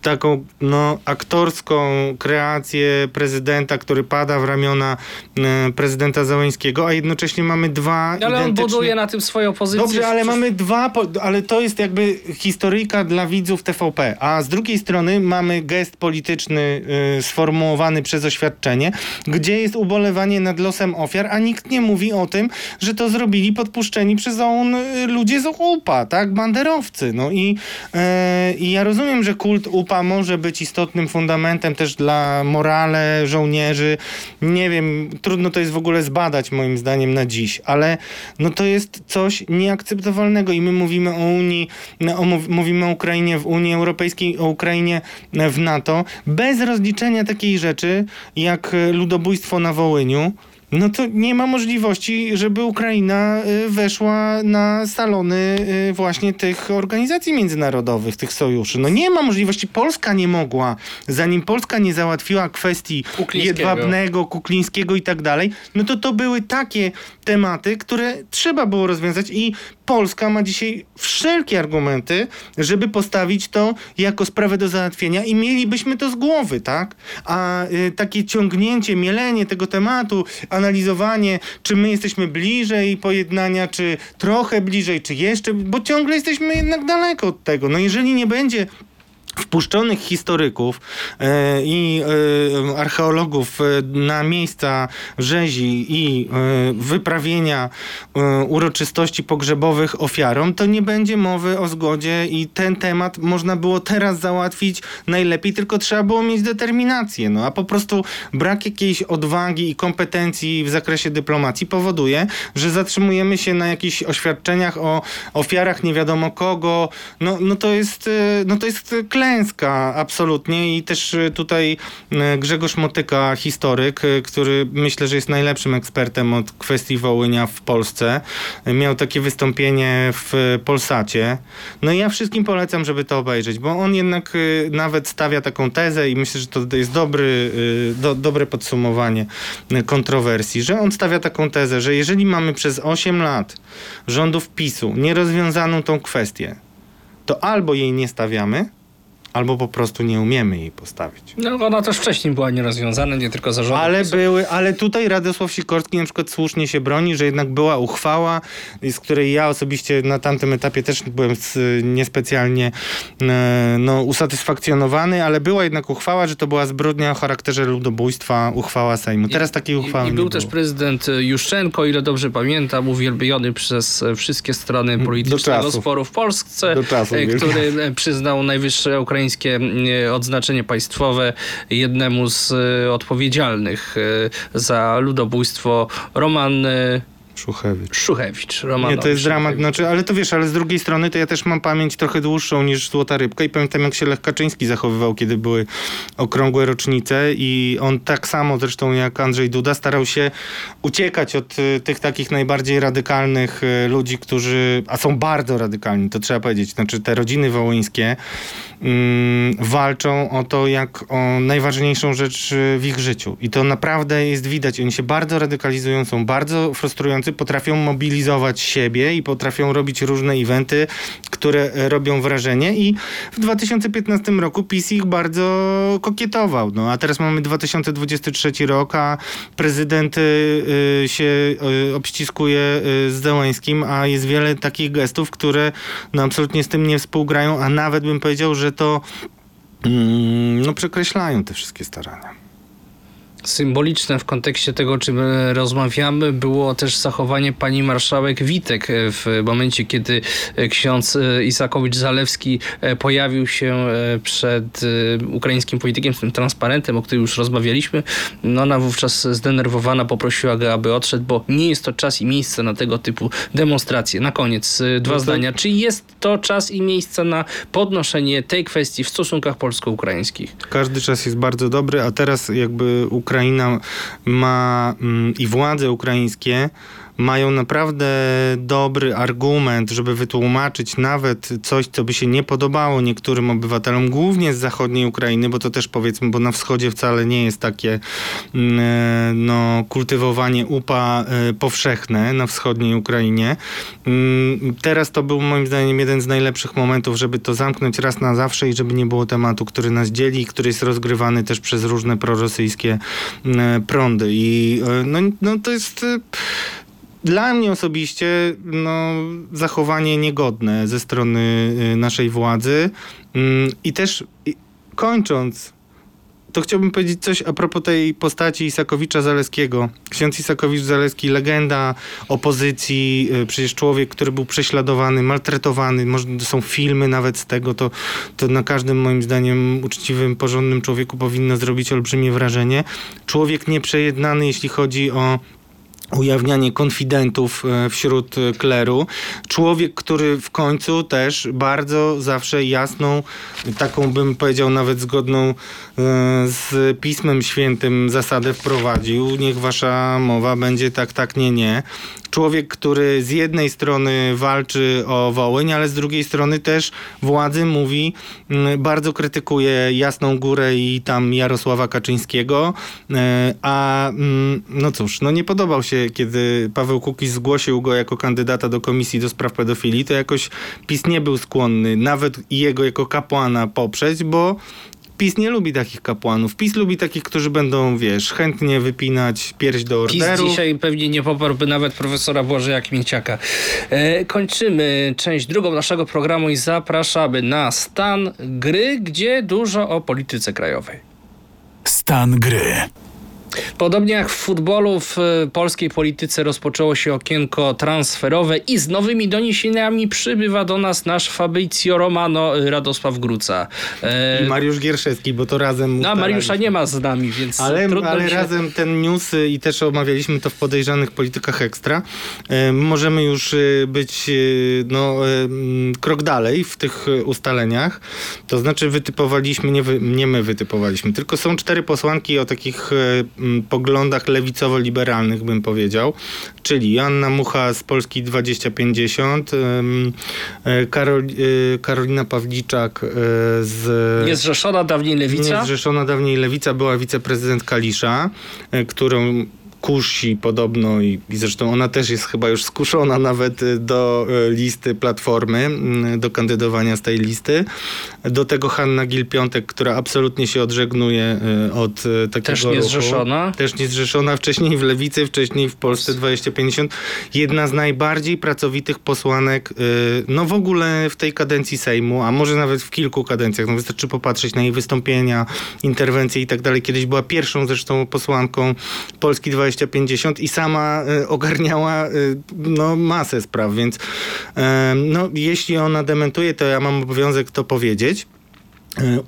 taką no, aktorską kreację prezydenta, który pada w ramiona e, prezydenta Załęskiego, a jednocześnie mamy dwa Ale on identyczne... buduje na tym swoją pozycję. Dobrze, ale mamy dwa, po- ale to jest jakby historyjka dla widzów TVP, a z drugiej strony mamy gest polityczny y, sformułowany przez oświadczenie, gdzie jest ubolewanie nad losem ofiar, a nikt nie mówi o tym, że to zrobili podpuszczeni przez OUN y, ludzie z UPA, tak, banderowcy. No i, y, i ja rozumiem, że kult UPA może być istotnym fundamentem też dla morale żołnierzy. Nie wiem, trudno to jest w ogóle zbadać moim zdaniem na dziś, ale no to jest coś nieakceptowalnego i my mówimy o Unii, no, o, mów- mówimy o Ukrainie w Unii Europejskiej, o Ukrainie w NATO, bez rozliczenia takiej rzeczy jak e, ludobójstwo na Wołyniu. No to nie ma możliwości, żeby Ukraina y, weszła na salony y, właśnie tych organizacji międzynarodowych, tych sojuszy. No nie ma możliwości. Polska nie mogła, zanim Polska nie załatwiła kwestii jedwabnego, kuklińskiego i tak dalej, no to to były takie tematy, które trzeba było rozwiązać i Polska ma dzisiaj wszelkie argumenty, żeby postawić to jako sprawę do załatwienia i mielibyśmy to z głowy, tak? A y, takie ciągnięcie, mielenie tego tematu, analizowanie, czy my jesteśmy bliżej pojednania, czy trochę bliżej, czy jeszcze, bo ciągle jesteśmy jednak daleko od tego. No jeżeli nie będzie wpuszczonych historyków e, i e, archeologów e, na miejsca rzezi i wyprawienia uroczystości pogrzebowych ofiarom, to nie będzie mowy o zgodzie i ten temat można było teraz załatwić najlepiej, tylko trzeba było mieć determinację. No, a po prostu brak jakiejś odwagi i kompetencji w zakresie dyplomacji powoduje, że zatrzymujemy się na jakichś oświadczeniach o ofiarach nie wiadomo kogo. No, no, to, jest, no to jest klęska absolutnie i też e, tutaj e, Grzegorz Motyka, historyk, e, który myślę, że jest najlepszym ekspertem od kwestii Wołynia w Polsce, miał takie wystąpienie w Polsacie. No i ja wszystkim polecam, żeby to obejrzeć, bo on jednak nawet stawia taką tezę i myślę, że to jest dobry, do, dobre podsumowanie kontrowersji, że on stawia taką tezę, że jeżeli mamy przez 8 lat rządów PiSu nierozwiązaną tą kwestię, to albo jej nie stawiamy, albo po prostu nie umiemy jej postawić. No, ona też wcześniej była nierozwiązana, nie tylko zarząd. Ale były, ale tutaj Radosław Sikorski na przykład słusznie się broni, że jednak była uchwała, z której ja osobiście na tamtym etapie też byłem niespecjalnie e, no, usatysfakcjonowany, ale była jednak uchwała, że to była zbrodnia o charakterze ludobójstwa, uchwała Sejmu. Teraz takiej uchwały I, i nie był było. też prezydent Juszczenko, o ile dobrze pamiętam, uwielbiony przez e, wszystkie strony politycznego sporu w Polsce, e, który e, przyznał najwyższe ukraińskie e, odznaczenie państwowe jednemu z e, odpowiedzialnych e, za ludobójstwo Roman Szuchewicz. Szuchewicz. Roman Nie, to jest dramat, znaczy, ale to wiesz, ale z drugiej strony to ja też mam pamięć trochę dłuższą niż Złota Rybka i pamiętam jak się Lech Kaczyński zachowywał, kiedy były okrągłe rocznice i on tak samo zresztą jak Andrzej Duda starał się uciekać od y, tych takich najbardziej radykalnych y, ludzi, którzy, a są bardzo radykalni, to trzeba powiedzieć, znaczy te rodziny wołyńskie mm, walczą o to jak o najważniejszą rzecz y, w ich życiu i to naprawdę jest widać, oni się bardzo radykalizują, są bardzo frustrujący potrafią mobilizować siebie i potrafią robić różne eventy, które e, robią wrażenie i w 2015 roku PiS ich bardzo kokietował. No, a teraz mamy 2023 rok, a prezydent y, y, się y, obściskuje y, z Zełańskim, a jest wiele takich gestów, które no, absolutnie z tym nie współgrają, a nawet bym powiedział, że to mm, no, przekreślają te wszystkie starania. Symboliczne w kontekście tego, o czym e, rozmawiamy, było też zachowanie pani marszałek Witek e, w momencie, kiedy e, ksiądz Isakowicz-Zalewski pojawił się przed ukraińskim politykiem z tym transparentem, o którym już rozmawialiśmy. No ona wówczas zdenerwowana poprosiła go, aby odszedł, bo nie jest to czas i miejsce na tego typu demonstracje. Na koniec dwa No to- zdania. Czy jest to czas i miejsce na podnoszenie tej kwestii w stosunkach polsko-ukraińskich? Każdy czas jest bardzo dobry, a teraz jakby Ukraina ma mm, i władze ukraińskie mają naprawdę dobry argument, żeby wytłumaczyć nawet coś, co by się nie podobało niektórym obywatelom, głównie z zachodniej Ukrainy, bo to też powiedzmy, bo na wschodzie wcale nie jest takie mm, e, no, kultywowanie upa e, powszechne na wschodniej Ukrainie. Mm, Teraz to był moim zdaniem jeden z najlepszych momentów, żeby to zamknąć raz na zawsze i żeby nie było tematu, który nas dzieli i który jest rozgrywany też przez różne prorosyjskie mm, prądy. I e, no, no to jest dla mnie osobiście no, zachowanie niegodne ze strony y, naszej władzy. Mm, I też kończąc, to chciałbym powiedzieć coś a propos tej postaci Isakowicza-Zaleskiego. Ksiądz Isakowicz-Zaleski, legenda opozycji, y, przecież człowiek, który był prześladowany, maltretowany, może są filmy nawet z tego, to, to na każdym moim zdaniem uczciwym, porządnym człowieku powinno zrobić olbrzymie wrażenie. Człowiek nieprzejednany, jeśli chodzi o ujawnianie konfidentów e, wśród e, kleru. Człowiek, który w końcu też bardzo zawsze jasną, taką bym powiedział nawet zgodną e, z Pismem Świętym zasadę wprowadził. Niech wasza mowa będzie tak, tak, nie, nie. Człowiek, który z jednej strony walczy o Wołyń, ale z drugiej strony też władzy mówi, bardzo krytykuje Jasną Górę i tam Jarosława Kaczyńskiego, a mm, no cóż, no nie podobał się, kiedy Paweł Kukiz zgłosił go jako kandydata do komisji do spraw pedofilii, to jakoś PiS nie był skłonny nawet i jego jako kapłana poprzeć, bo PiS nie lubi takich kapłanów. PiS lubi takich, którzy będą, wiesz, chętnie wypinać pierś do PiS orderu. dzisiaj pewnie nie poparłby nawet profesora Błażeja Kmieciaka. E, kończymy część drugą naszego programu i zapraszamy na stan gry, gdzie dużo o polityce krajowej. Stan gry. Podobnie jak w futbolu, w e, polskiej polityce rozpoczęło się okienko transferowe i z nowymi doniesieniami przybywa do nas nasz Fabrizio Romano e, Radosław Gruca. E, I Mariusz Gierszewski, bo to razem no, a Mariusza nie ma z nami, więc Ale, ale się... razem ten news y, i też omawialiśmy to w podejrzanych politykach ekstra. E, możemy już y, być y, no, mm, krok dalej w tych ustaleniach. To znaczy wytypowaliśmy, nie, wy, nie my wytypowaliśmy, tylko są cztery posłanki o takich poglądach lewicowo-liberalnych, bym powiedział. Czyli Joanna Mucha z Polski 2050, ym, y, Karol, y, Karolina Pawliczak y, z... Niezrzeszona dawniej lewica. Niezrzeszona dawniej lewica była wiceprezydent Kalisza, e, którą kusi podobno i, i zresztą ona też jest chyba już skuszona nawet e, do e, listy Platformy, m, do kandydowania z tej listy. Do tego Hanna Gil-Piątek, która absolutnie się odżegnuje e, od takiego Też ruchu. niezrzeszona. Też niezrzeszona, wcześniej w Lewicy, wcześniej w Polsce 2050. Jedna z najbardziej pracowitych posłanek, y, no w ogóle w tej kadencji Sejmu, a może nawet w kilku kadencjach. No wystarczy popatrzeć na jej wystąpienia, interwencje i tak dalej. Kiedyś była pierwszą zresztą posłanką Polski 2050 i sama y, ogarniała y, no, masę spraw, więc y, no, jeśli ona dementuje, to ja mam obowiązek to powiedzieć. e,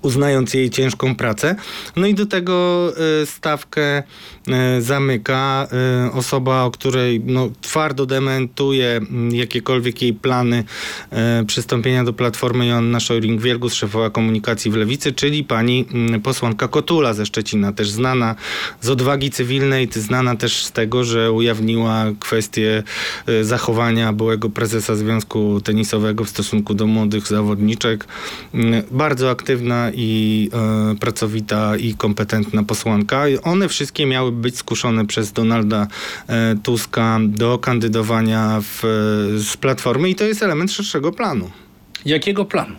uznając jej ciężką pracę. No i do tego e, stawkę e, zamyka e, osoba, o której no, twardo dementuje m, jakiekolwiek jej plany e, przystąpienia do Platformy Joanna Szojring-Wielgus, szefowa komunikacji w Lewicy, czyli pani m, posłanka Kotula ze Szczecina, też znana z odwagi cywilnej, znana też z tego, że ujawniła kwestię e, zachowania byłego prezesa Związku Tenisowego w stosunku do młodych zawodniczek. Mm, Bardzo aktywna aktywna i e, pracowita i kompetentna posłanka. I One wszystkie miały być skuszone przez Donalda e, Tuska do kandydowania w, z Platformy i to jest element szerszego planu. Jakiego planu?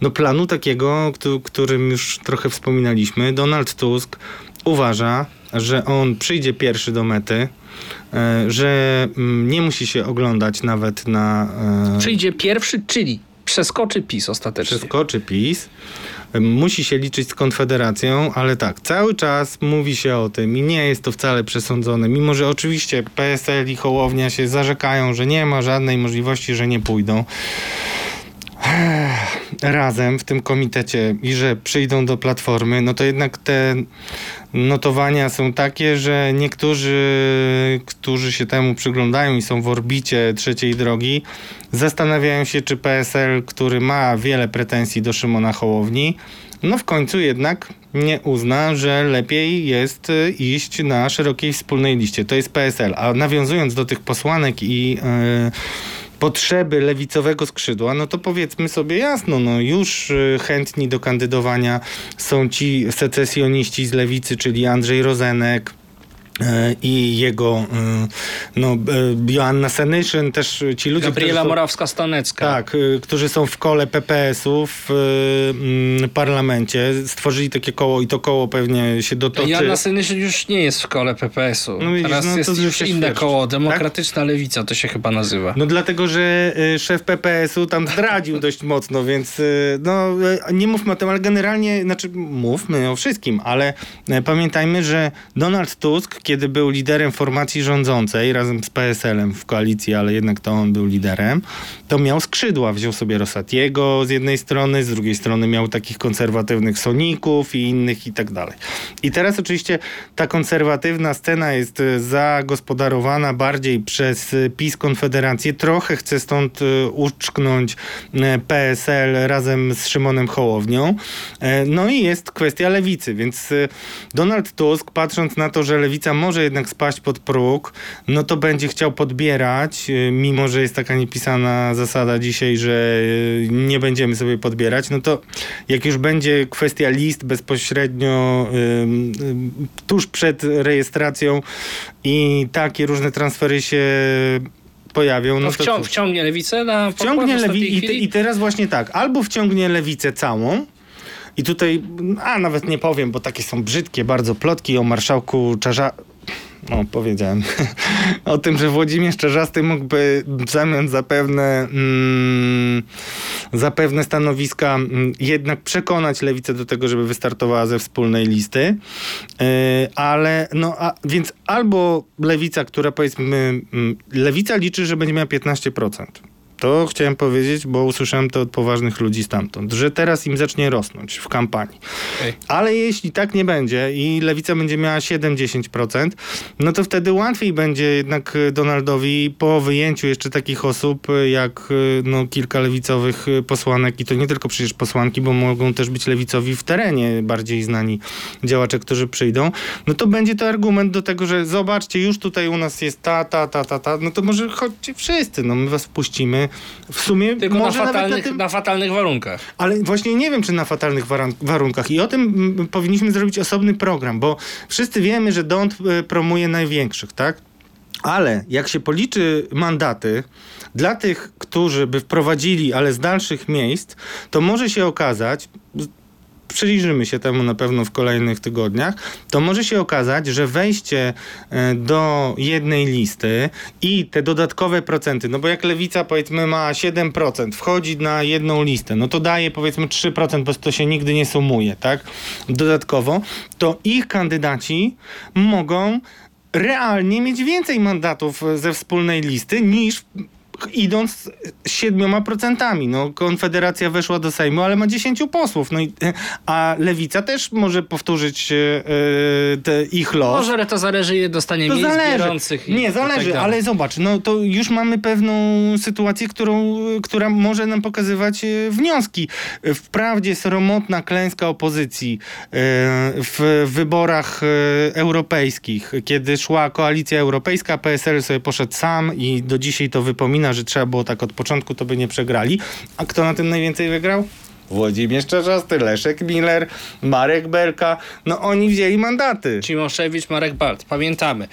No planu takiego, któ- którym już trochę wspominaliśmy. Donald Tusk uważa, że on przyjdzie pierwszy do mety, e, że mm, nie musi się oglądać nawet na... e, Przyjdzie pierwszy, czyli przeskoczy PiS ostatecznie. przeskoczy PiS, musi się liczyć z Konfederacją, ale tak, cały czas mówi się o tym i nie jest to wcale przesądzone, mimo że oczywiście PSL i Hołownia się zarzekają, że nie ma żadnej możliwości, że nie pójdą razem w tym komitecie i że przyjdą do Platformy, no to jednak te notowania są takie, że niektórzy, którzy się temu przyglądają i są w orbicie trzeciej drogi, zastanawiają się, czy PSL, który ma wiele pretensji do Szymona Hołowni, no w końcu jednak nie uzna, że lepiej jest y, iść na szerokiej wspólnej liście. To jest PSL. A nawiązując do tych posłanek i yy, potrzeby lewicowego skrzydła, no to powiedzmy sobie jasno, no już y, chętni do kandydowania są ci secesjoniści z lewicy, czyli Andrzej Rozenek, i jego y, no, e, Joanna Senyszyn, też ci ludzie, Gabriela Morawska-Stanecka. tak, y, którzy są w kole PPS-u w y, mm, parlamencie, stworzyli takie koło i to koło pewnie się dotoczy. Joanna Senyszyn już nie jest w szkole PPS-u. No Teraz no to jest już inne koło. tak? Demokratyczna Lewica to się chyba nazywa. No dlatego, że y, szef PPS-u tam zdradził dość mocno, więc no nie mówmy o tym, ale generalnie, znaczy mówmy o wszystkim, ale pamiętajmy, że Donald Tusk, kiedy był liderem formacji rządzącej razem z PSL-em w koalicji, ale jednak to on był liderem, to miał skrzydła. Wziął sobie Rosatiego z jednej strony, z drugiej strony miał takich konserwatywnych Soników i innych i tak dalej. I teraz oczywiście ta konserwatywna scena jest y, zagospodarowana bardziej przez y, PiS Konfederację. Trochę chce stąd y, uczknąć PSL razem z Szymonem Hołownią. E, No i jest kwestia lewicy, więc Donald Tusk, patrząc na to, że lewica może jednak spaść pod próg, no to będzie chciał podbierać, y, mimo że jest taka niepisana zasada dzisiaj, że y, nie będziemy sobie podbierać, no to jak już będzie kwestia list bezpośrednio ym, tuż przed rejestracją i takie różne transfery się pojawią, no No wcią- wciągnie lewicę na Wciągnie lewi- i, te? I teraz właśnie tak, albo wciągnie lewicę całą, i tutaj, a nawet nie powiem, bo takie są brzydkie bardzo plotki o marszałku Czarza... No, powiedziałem o tym, że Włodzimierz Czarzasty mógłby w zamian za pewne, mm, stanowiska mm, jednak przekonać lewicę do tego, żeby wystartowała ze wspólnej listy. Yy, ale no, a, więc albo lewica, która powiedzmy, mm, lewica liczy, że będzie miała 15%. To chciałem powiedzieć, bo usłyszałem to od poważnych ludzi stamtąd, że teraz im zacznie rosnąć w kampanii. Ale jeśli tak nie będzie i lewica będzie miała 7-10%, no to wtedy łatwiej będzie jednak y, Donaldowi po wyjęciu jeszcze takich osób y, jak y, no, kilka lewicowych posłanek i to nie tylko przecież posłanki, bo mogą też być lewicowi w terenie bardziej znani działacze, którzy przyjdą, no to będzie to argument do tego, że zobaczcie, już tutaj u nas jest ta, ta, ta, ta, ta, no to może chodźcie wszyscy, no my was wpuścimy. W sumie Tylko na może nawet na fatalnych, tym... na fatalnych warunkach. Ale właśnie nie wiem, czy na fatalnych warunkach. I o tym mm, powinniśmy zrobić osobny program, bo wszyscy wiemy, że Dąd e, promuje największych, tak? Ale jak się policzy mandaty dla tych, którzy by wprowadzili, ale z dalszych miejsc, to może się okazać, przyjrzymy się temu na pewno w kolejnych tygodniach, to może się okazać, że wejście e, do jednej listy i te dodatkowe procenty, no bo jak lewica powiedzmy ma 7%, wchodzi na jedną listę, no to daje powiedzmy 3%, bo to się nigdy nie sumuje, tak? Dodatkowo, to ich kandydaci mogą realnie mieć więcej mandatów ze wspólnej listy niż idąc z siedmioma procentami. No, Konfederacja weszła do Sejmu, ale ma 10 posłów. No i, a Lewica też może powtórzyć e, te ich los. Może ale to zależy, ile dostanie To miejsc zależy. Nie, i zależy, tak ale zobacz, no to już mamy pewną sytuację, którą, która może nam pokazywać e, wnioski. Wprawdzie sromotna klęska opozycji w wyborach europejskich, kiedy szła koalicja europejska, PSL sobie poszedł sam i do dzisiaj to wypomina, że trzeba było tak od początku, to by nie przegrali. A kto na tym najwięcej wygrał? Włodzimierz Czarzasty, Leszek Miller, Marek Belka, no oni wzięli mandaty. Cimoszewicz, Marek Balt, pamiętamy.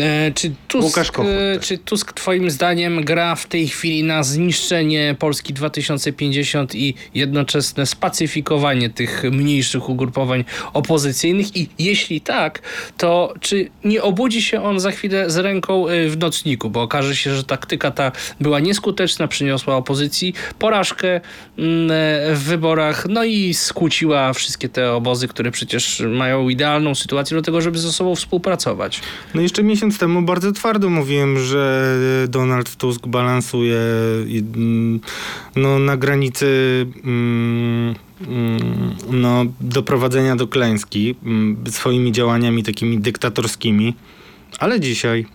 E, czy, Tusk, Łukasz Kochut e, też. czy Tusk twoim zdaniem gra w tej chwili na zniszczenie Polski 2050 i jednoczesne spacyfikowanie tych mniejszych ugrupowań opozycyjnych i jeśli tak, to czy nie obudzi się on za chwilę z ręką e, w nocniku, bo okaże się, że taktyka ta była nieskuteczna, przyniosła opozycji porażkę mm, e, wyborach, no i skłóciła wszystkie te obozy, które przecież mają idealną sytuację do tego, żeby ze sobą współpracować. No jeszcze miesiąc temu bardzo twardo mówiłem, że Donald Tusk balansuje mm, no, na granicy mm, mm, no, doprowadzenia do klęski mm, swoimi działaniami takimi dyktatorskimi. Ale dzisiaj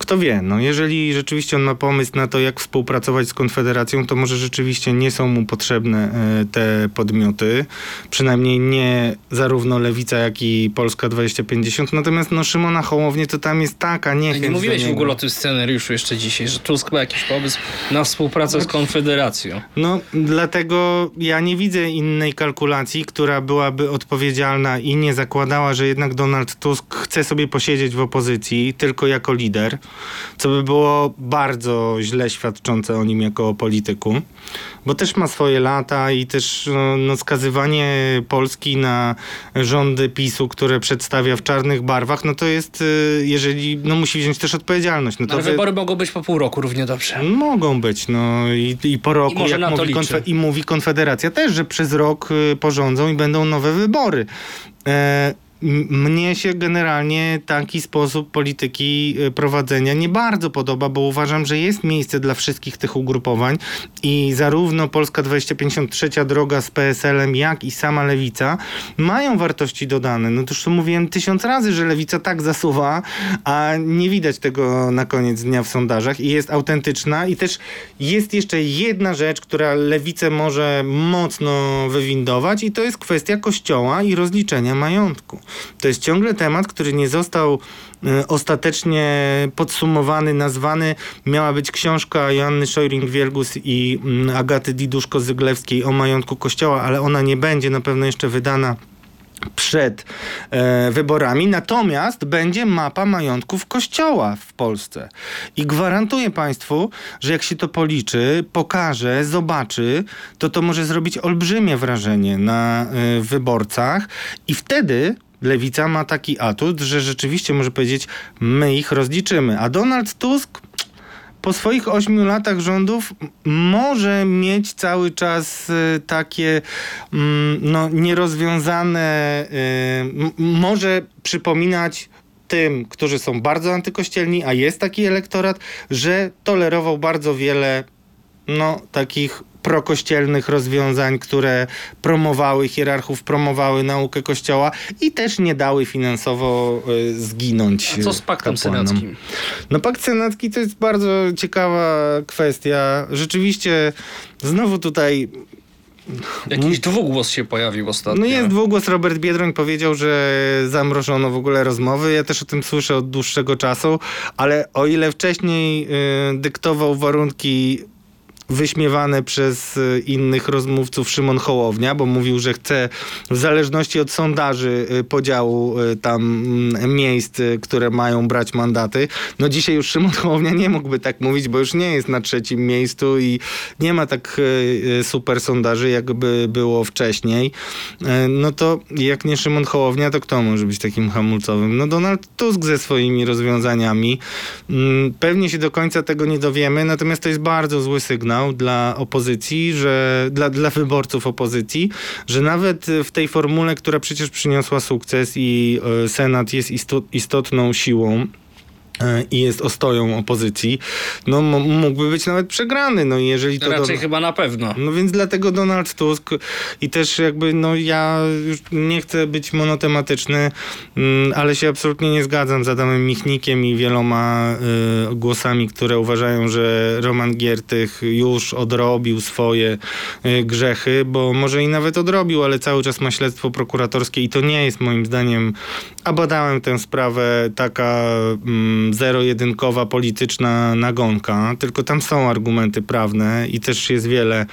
kto wie, no jeżeli rzeczywiście on ma pomysł na to, jak współpracować z Konfederacją, to może rzeczywiście nie są mu potrzebne e, te podmioty. Przynajmniej nie zarówno Lewica, jak i Polska 2050. Natomiast no Szymona Hołownię to tam jest taka niechęć Nie mówiłeś w ogóle o tym scenariuszu jeszcze dzisiaj, że Tusk ma jakiś pomysł na współpracę z Konfederacją. No, dlatego ja nie widzę innej kalkulacji, która byłaby odpowiedzialna i nie zakładała, że jednak Donald Tusk chce sobie posiedzieć w opozycji tylko jako lider, co by było bardzo źle świadczące o nim jako o polityku, bo też ma swoje lata i też no, no, skazywanie Polski na rządy PiSu, które przedstawia w czarnych barwach, no to jest, y, jeżeli, no musi wziąć też odpowiedzialność. No to Ale wy- wybory mogą być po pół roku równie dobrze. Mogą być, no i, i po roku, I jak mówi, konfe- i mówi Konfederacja też, że przez rok y, porządzą i będą nowe wybory. E, mnie się generalnie taki sposób polityki y, prowadzenia nie bardzo podoba, bo uważam, że jest miejsce dla wszystkich tych ugrupowań i zarówno Polska 2053 droga z PSL-em, jak i sama Lewica mają wartości dodane. No to już to mówiłem tysiąc razy, że Lewica tak zasuwa, a nie widać tego na koniec dnia w sondażach i jest autentyczna i też jest jeszcze jedna rzecz, która Lewicę może mocno wywindować i to jest kwestia kościoła i rozliczenia majątku. To jest ciągle temat, który nie został e, ostatecznie podsumowany, nazwany. Miała być książka Joanny Szojring-Wielgus i mm, Agaty Diduszko-Zyglewskiej o majątku kościoła, ale ona nie będzie na pewno jeszcze wydana przed e, wyborami, natomiast będzie mapa majątków kościoła w Polsce. I gwarantuję Państwu, że jak się to policzy, pokaże, zobaczy, to to może zrobić olbrzymie wrażenie na e, wyborcach i wtedy Lewica ma taki atut, że rzeczywiście może powiedzieć, my ich rozliczymy. A Donald Tusk po swoich ośmiu latach rządów może mieć cały czas y, takie mm, no, nierozwiązane, y, może przypominać tym, którzy są bardzo antykościelni, a jest taki elektorat, że tolerował bardzo wiele no, takich prokościelnych rozwiązań, które promowały hierarchów, promowały naukę kościoła i też nie dały finansowo y, zginąć A co z paktem kapłanom. senackim? No pakt senacki to jest bardzo ciekawa kwestia. Rzeczywiście znowu tutaj Jakiś dwugłos się pojawił ostatnio. no jest dwugłos. Robert Biedroń powiedział, że zamrożono w ogóle rozmowy. Ja też o tym słyszę od dłuższego czasu, ale o ile wcześniej y, dyktował warunki wyśmiewane przez y, innych rozmówców Szymon Hołownia, bo mówił, że chce w zależności od sondaży y, podziału y, tam mm, miejsc, które mają brać mandaty. No dzisiaj już Szymon Hołownia nie mógłby tak mówić, bo już nie jest na trzecim miejscu i nie ma tak super sondaży, jakby było wcześniej. No to jak nie Szymon Hołownia, to kto może być takim hamulcowym? No Donald Tusk ze swoimi rozwiązaniami. Mm, Pewnie się do końca tego nie dowiemy, natomiast to jest bardzo zły sygnał dla opozycji, że dla, dla wyborców opozycji, że nawet w tej formule, która przecież przyniosła sukces i e, Senat jest isto- istotną siłą i jest ostoją opozycji, no mógłby być nawet przegrany. No jeżeli to Raczej do... chyba na pewno. No więc dlatego Donald Tusk i też jakby no ja już nie chcę być monotematyczny, mm, ale się absolutnie nie zgadzam z Adamem Michnikiem i wieloma y, głosami, które uważają, że Roman Giertych już odrobił swoje y, grzechy, bo może i nawet odrobił, ale cały czas ma śledztwo prokuratorskie i to nie jest moim zdaniem, a badałem tę sprawę, taka tam zero-jedynkowa polityczna nagonka, tylko tam są argumenty prawne i też jest wiele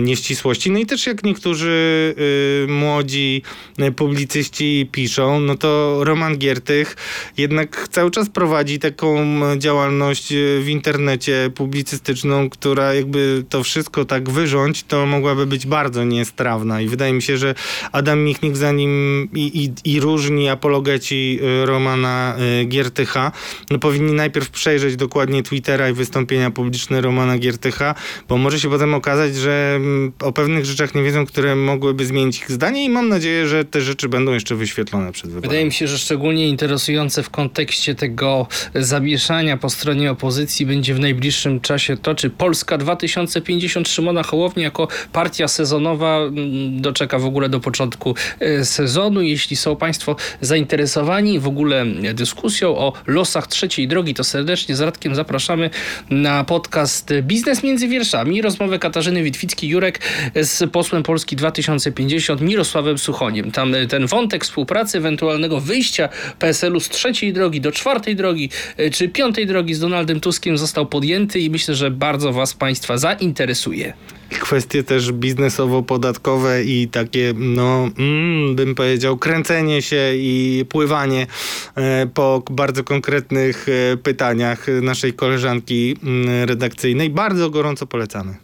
nieścisłości. No i też jak niektórzy y, młodzi y, publicyści piszą, no to Roman Giertych jednak cały czas prowadzi taką działalność y, w internecie publicystyczną, która jakby to wszystko tak wyrządź, to mogłaby być bardzo niestrawna i wydaje mi się, że Adam Michnik zanim i, i, i różni apologeci Romana Giertycha no, powinni najpierw przejrzeć dokładnie Twittera i wystąpienia publiczne Romana Giertycha, bo może się potem okazać, że mm, o pewnych rzeczach nie wiedzą, które mogłyby zmienić ich zdanie i mam nadzieję, że te rzeczy będą jeszcze wyświetlone przed wyborami. Wydaje mi się, że szczególnie interesujące w kontekście tego zamieszania po stronie opozycji będzie w najbliższym czasie to, czy Polska 2050 Szymona Hołowni jako partia sezonowa mm, doczeka w ogóle do początku e, sezonu. Jeśli są Państwo zainteresowani w ogóle dyskusją o losach trzeciej drogi, to serdecznie z Radkiem zapraszamy na podcast Biznes między wierszami. Rozmowę Katarzyny Witwicki-Jurek z posłem Polski 2050 Mirosławem Suchoniem. Tam e, ten wątek współpracy, ewentualnego wyjścia PSL-u z trzeciej drogi do czwartej drogi, e, czy piątej drogi z Donaldem Tuskiem został podjęty i myślę, że bardzo Was Państwa zainteresuje. Kwestie też biznesowo-podatkowe i takie, no, mm, bym powiedział, kręcenie się i pływanie e, po bardzo konkretnych e, pytaniach naszej koleżanki mm, redakcyjnej. Bardzo gorąco polecamy.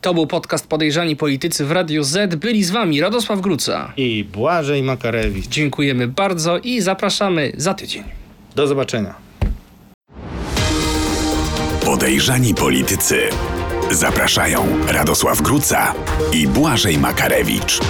To był podcast Podejrzani Politycy w Radiu Z. Byli z Wami Radosław Gruca. I Błażej Makarewicz. Dziękujemy bardzo i zapraszamy za tydzień. Do zobaczenia. Podejrzani politycy. Zapraszają Radosław Gruca i Błażej Makarewicz.